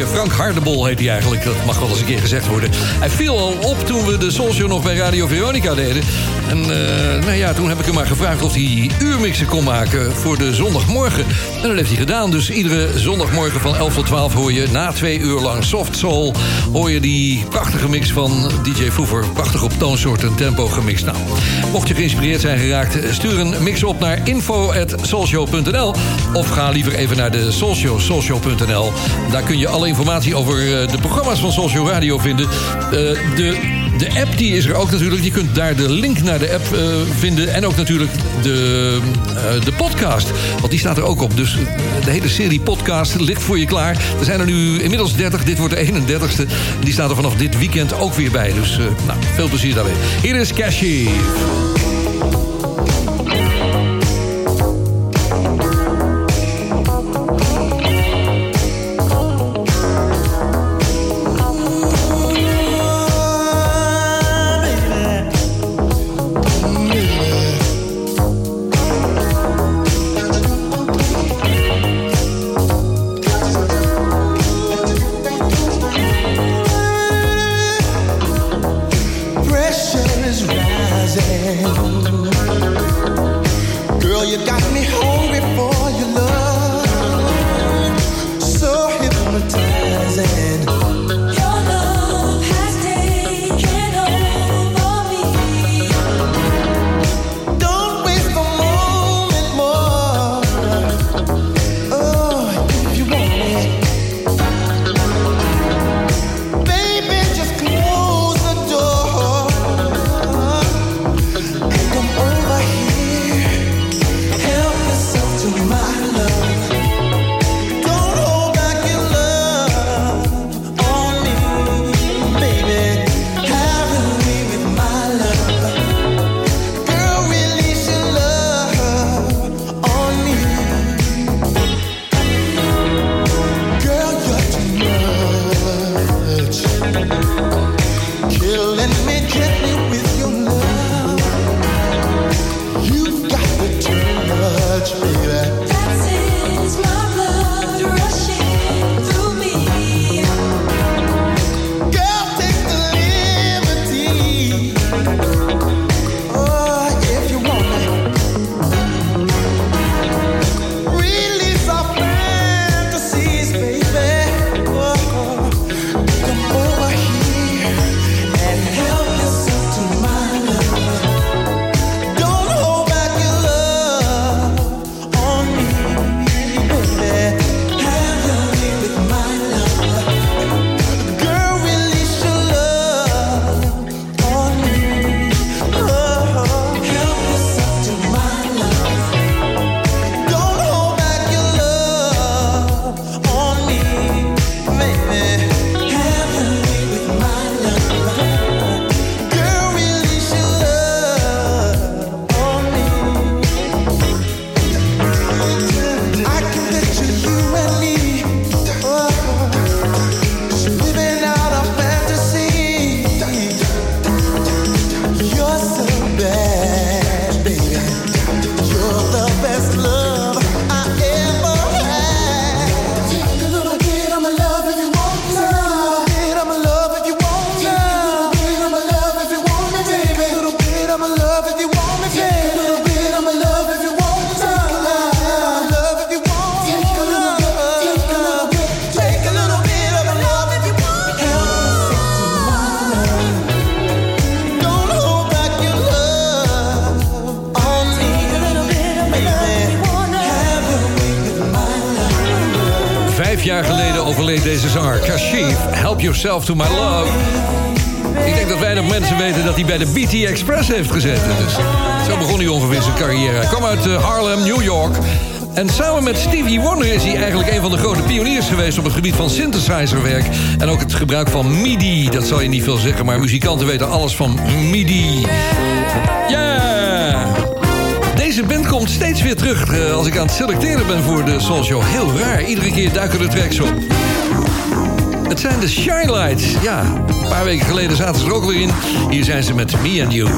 Groningen. Frank Hardebol heet hij eigenlijk. Dat mag wel eens een keer gezegd worden. Hij viel al op toen we de Soul Show nog bij Radio Veronica deden. En eh, nou ja, toen heb ik hem maar gevraagd of hij uurmixen kon maken voor de zondagmorgen. En dat heeft hij gedaan. Dus iedere zondagmorgen van 11 tot 12 hoor je na twee uur lang Soft Soul... hoor je die prachtige mix van DJ Foever. Prachtig op toonsoort en tempo gemixt. Nou, mocht je geïnspireerd zijn geraakt... stuur een mix op naar info.soulshow.nl of ga liever even naar de Soulshow. Daar kun je alle informatie over eh, de programma's van Soulshow Radio vinden. Eh, de... De app die is er ook natuurlijk. Je kunt daar de link naar de app eh, vinden. En ook natuurlijk de, eh, de podcast. Want die staat er ook op. Dus de hele serie podcast ligt voor je klaar. Er zijn er nu inmiddels 30. Dit wordt de 31ste. Die staat er vanaf dit weekend ook weer bij. Dus eh, nou, veel plezier daarbij. Hier is Cashy. To my love. Ik denk dat weinig mensen weten dat hij bij de BT Express heeft gezeten. Dus zo begon hij ongeveer zijn carrière. Hij kwam uit eh, Harlem, New York. En samen met Stevie Wonder is hij eigenlijk een van de grote pioniers geweest... op het gebied van synthesizerwerk en ook het gebruik van MIDI. Dat zal je niet veel zeggen, maar muzikanten weten alles van MIDI. Ja! Deze band komt steeds weer terug eh, als ik aan het selecteren ben voor de Soul Show. Heel raar, iedere keer duiken de tracks op. Het zijn de Shine. Ja, een paar weken geleden zaten ze er ook weer in. Hier zijn ze met Me and You.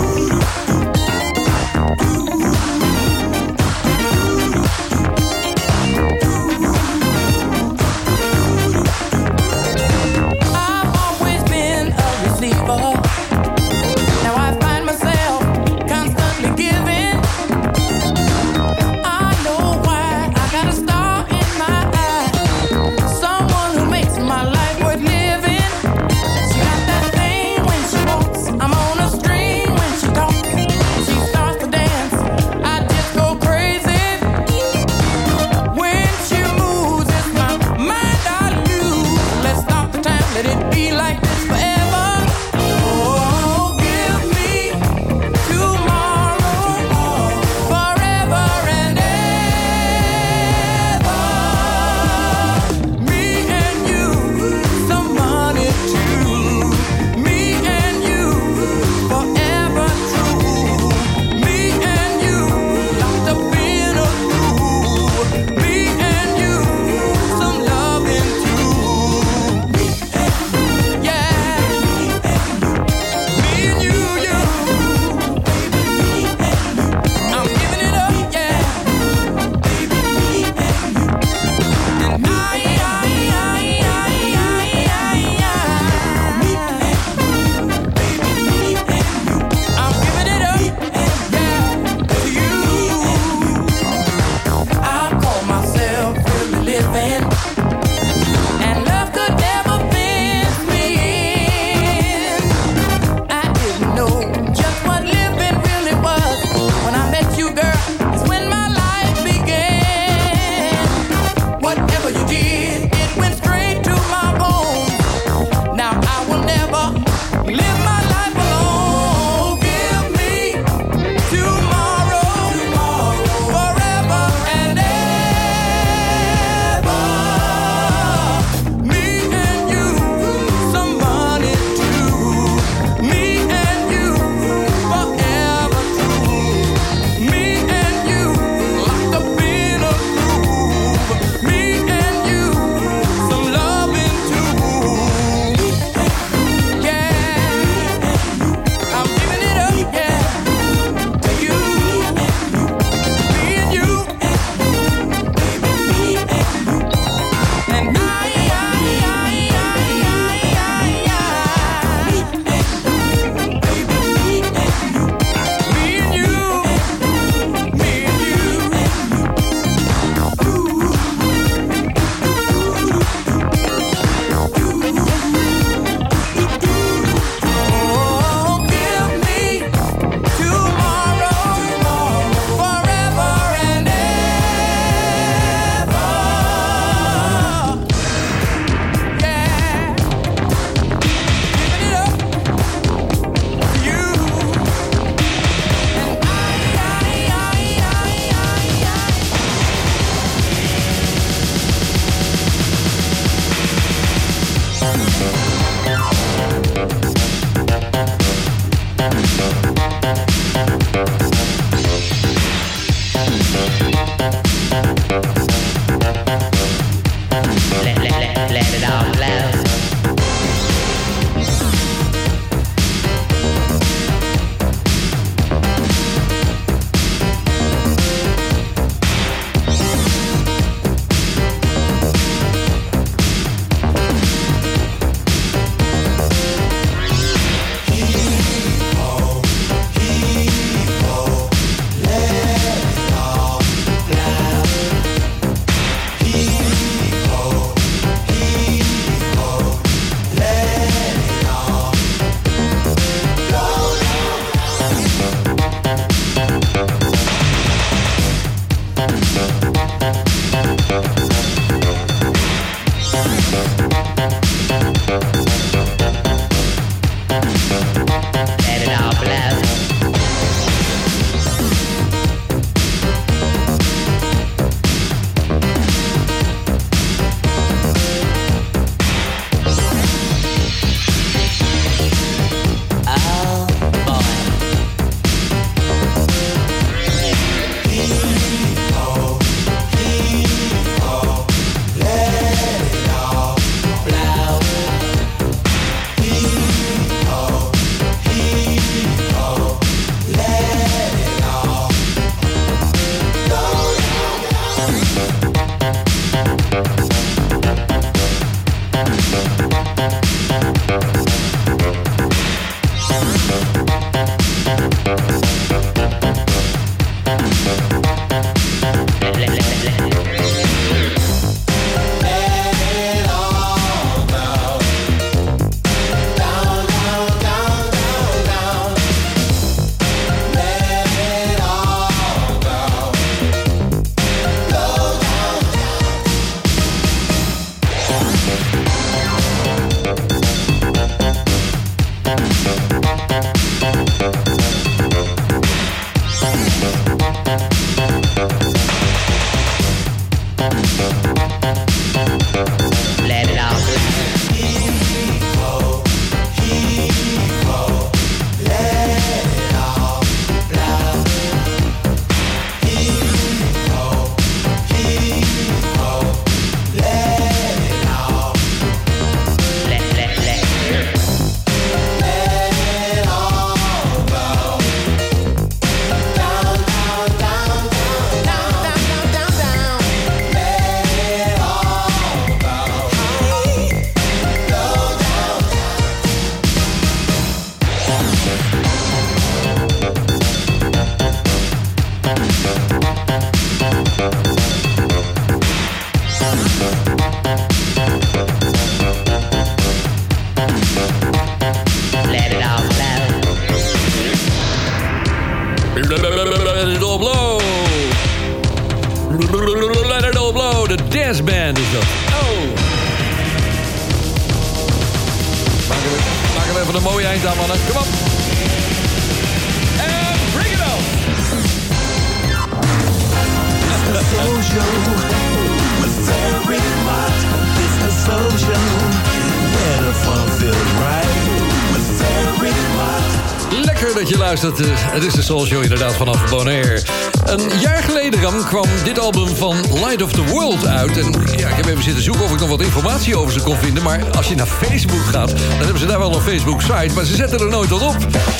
Luistert. Eh, Het is de Soul Show inderdaad vanaf Bonaire. Een jaar geleden kwam dit album van Light of the World uit. En ja, ik heb even zitten zoeken of ik nog wat informatie over ze kon vinden. Maar als je naar Facebook gaat, dan hebben ze daar wel een Facebook-site. Maar ze zetten er nooit wat op.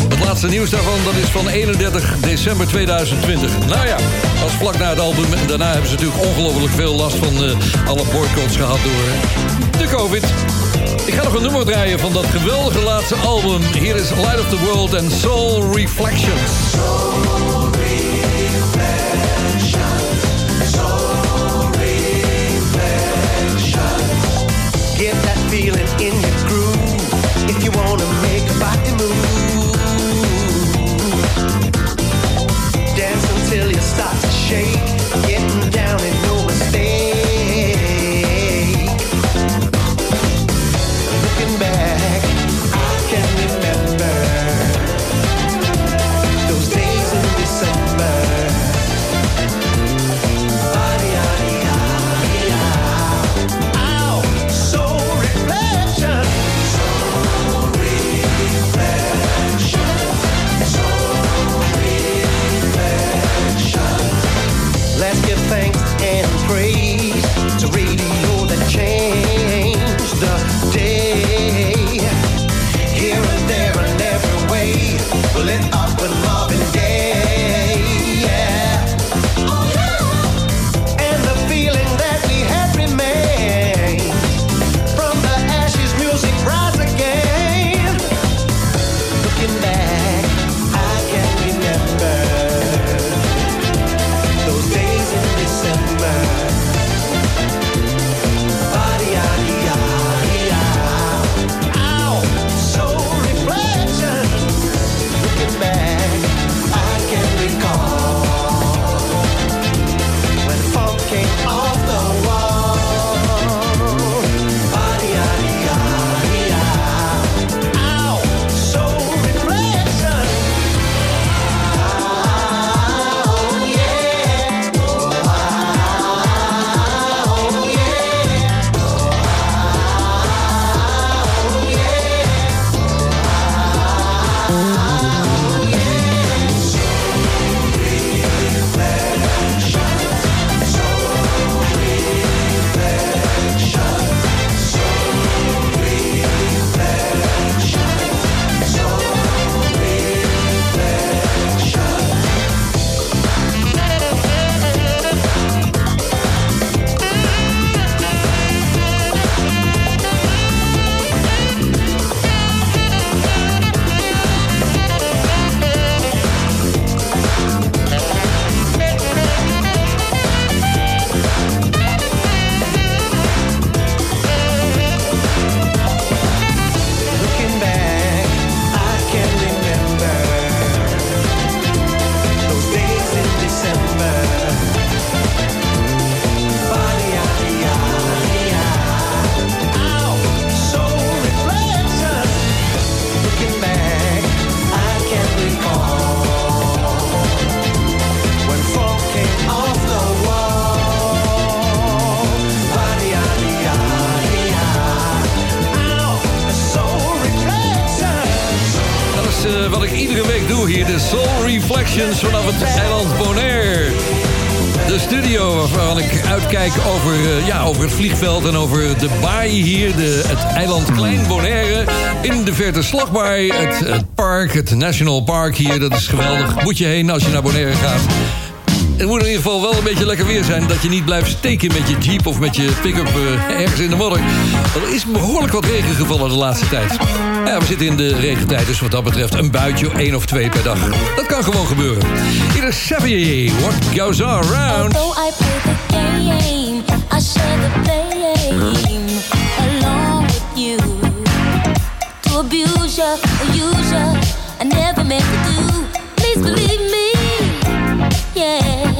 Het laatste nieuws daarvan dat is van 31 december 2020. Nou ja, is vlak na het album. En daarna hebben ze natuurlijk ongelooflijk veel last van eh, alle boycotts gehad door eh, de COVID. Ik ga nog een nummer draaien van dat geweldige laatste album. Hier is Light of the World en Soul Reflections. Eh, wat ik iedere week doe hier. De Soul Reflections vanaf het eiland Bonaire. De studio waarvan ik uitkijk over, eh, ja, over het vliegveld en over de baai hier. De, het eiland Klein Bonaire. In de verte slagbaai. Het, het park, het National Park hier. Dat is geweldig. Moet je heen als je naar Bonaire gaat. Het moet in ieder geval wel een beetje lekker weer zijn... dat je niet blijft steken met je jeep of met je pick-up eh, ergens in de modder. Er is behoorlijk wat regen gevallen de laatste tijd. Ja, we zitten in de regentijd, dus wat dat betreft een buitje, één of twee per dag. Dat kan gewoon gebeuren. Hier is Xavier, What Goes Around. Although I play share the along with you. To I never do. Please believe me, yeah.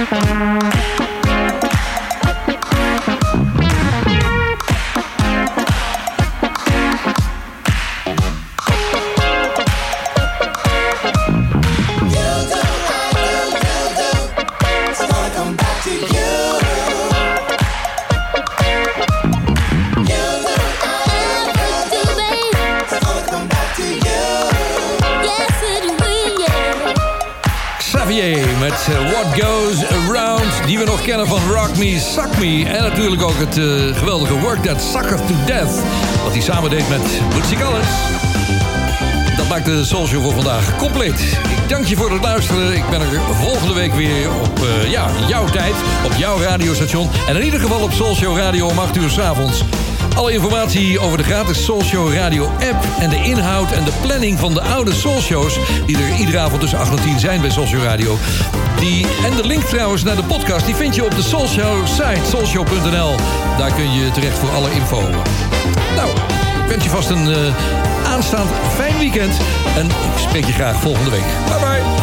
It's het eh, geweldige Work That Sucketh to Death. Wat hij samen deed met Bootsy Collins. Dat maakt de Soul Show voor vandaag compleet. Ik dank je voor het luisteren. Ik ben er volgende week weer op eh, ja, jouw tijd, op jouw radiostation. En in ieder geval op Soul Show Radio om 8 uur s'avonds. Alle informatie over de gratis Soul Show Radio app... en de inhoud en de planning van de oude Soul Shows... die er iedere avond tussen 8 en 10 zijn bij Soul Show Radio... Die, en de link trouwens naar de podcast... die vind je op de Soul Show site, soulshow.nl. Daar kun je terecht voor alle info. Nou, ik wens je vast een eh, aanstaand fijn weekend. En ik spreek je graag volgende week. Bye bye.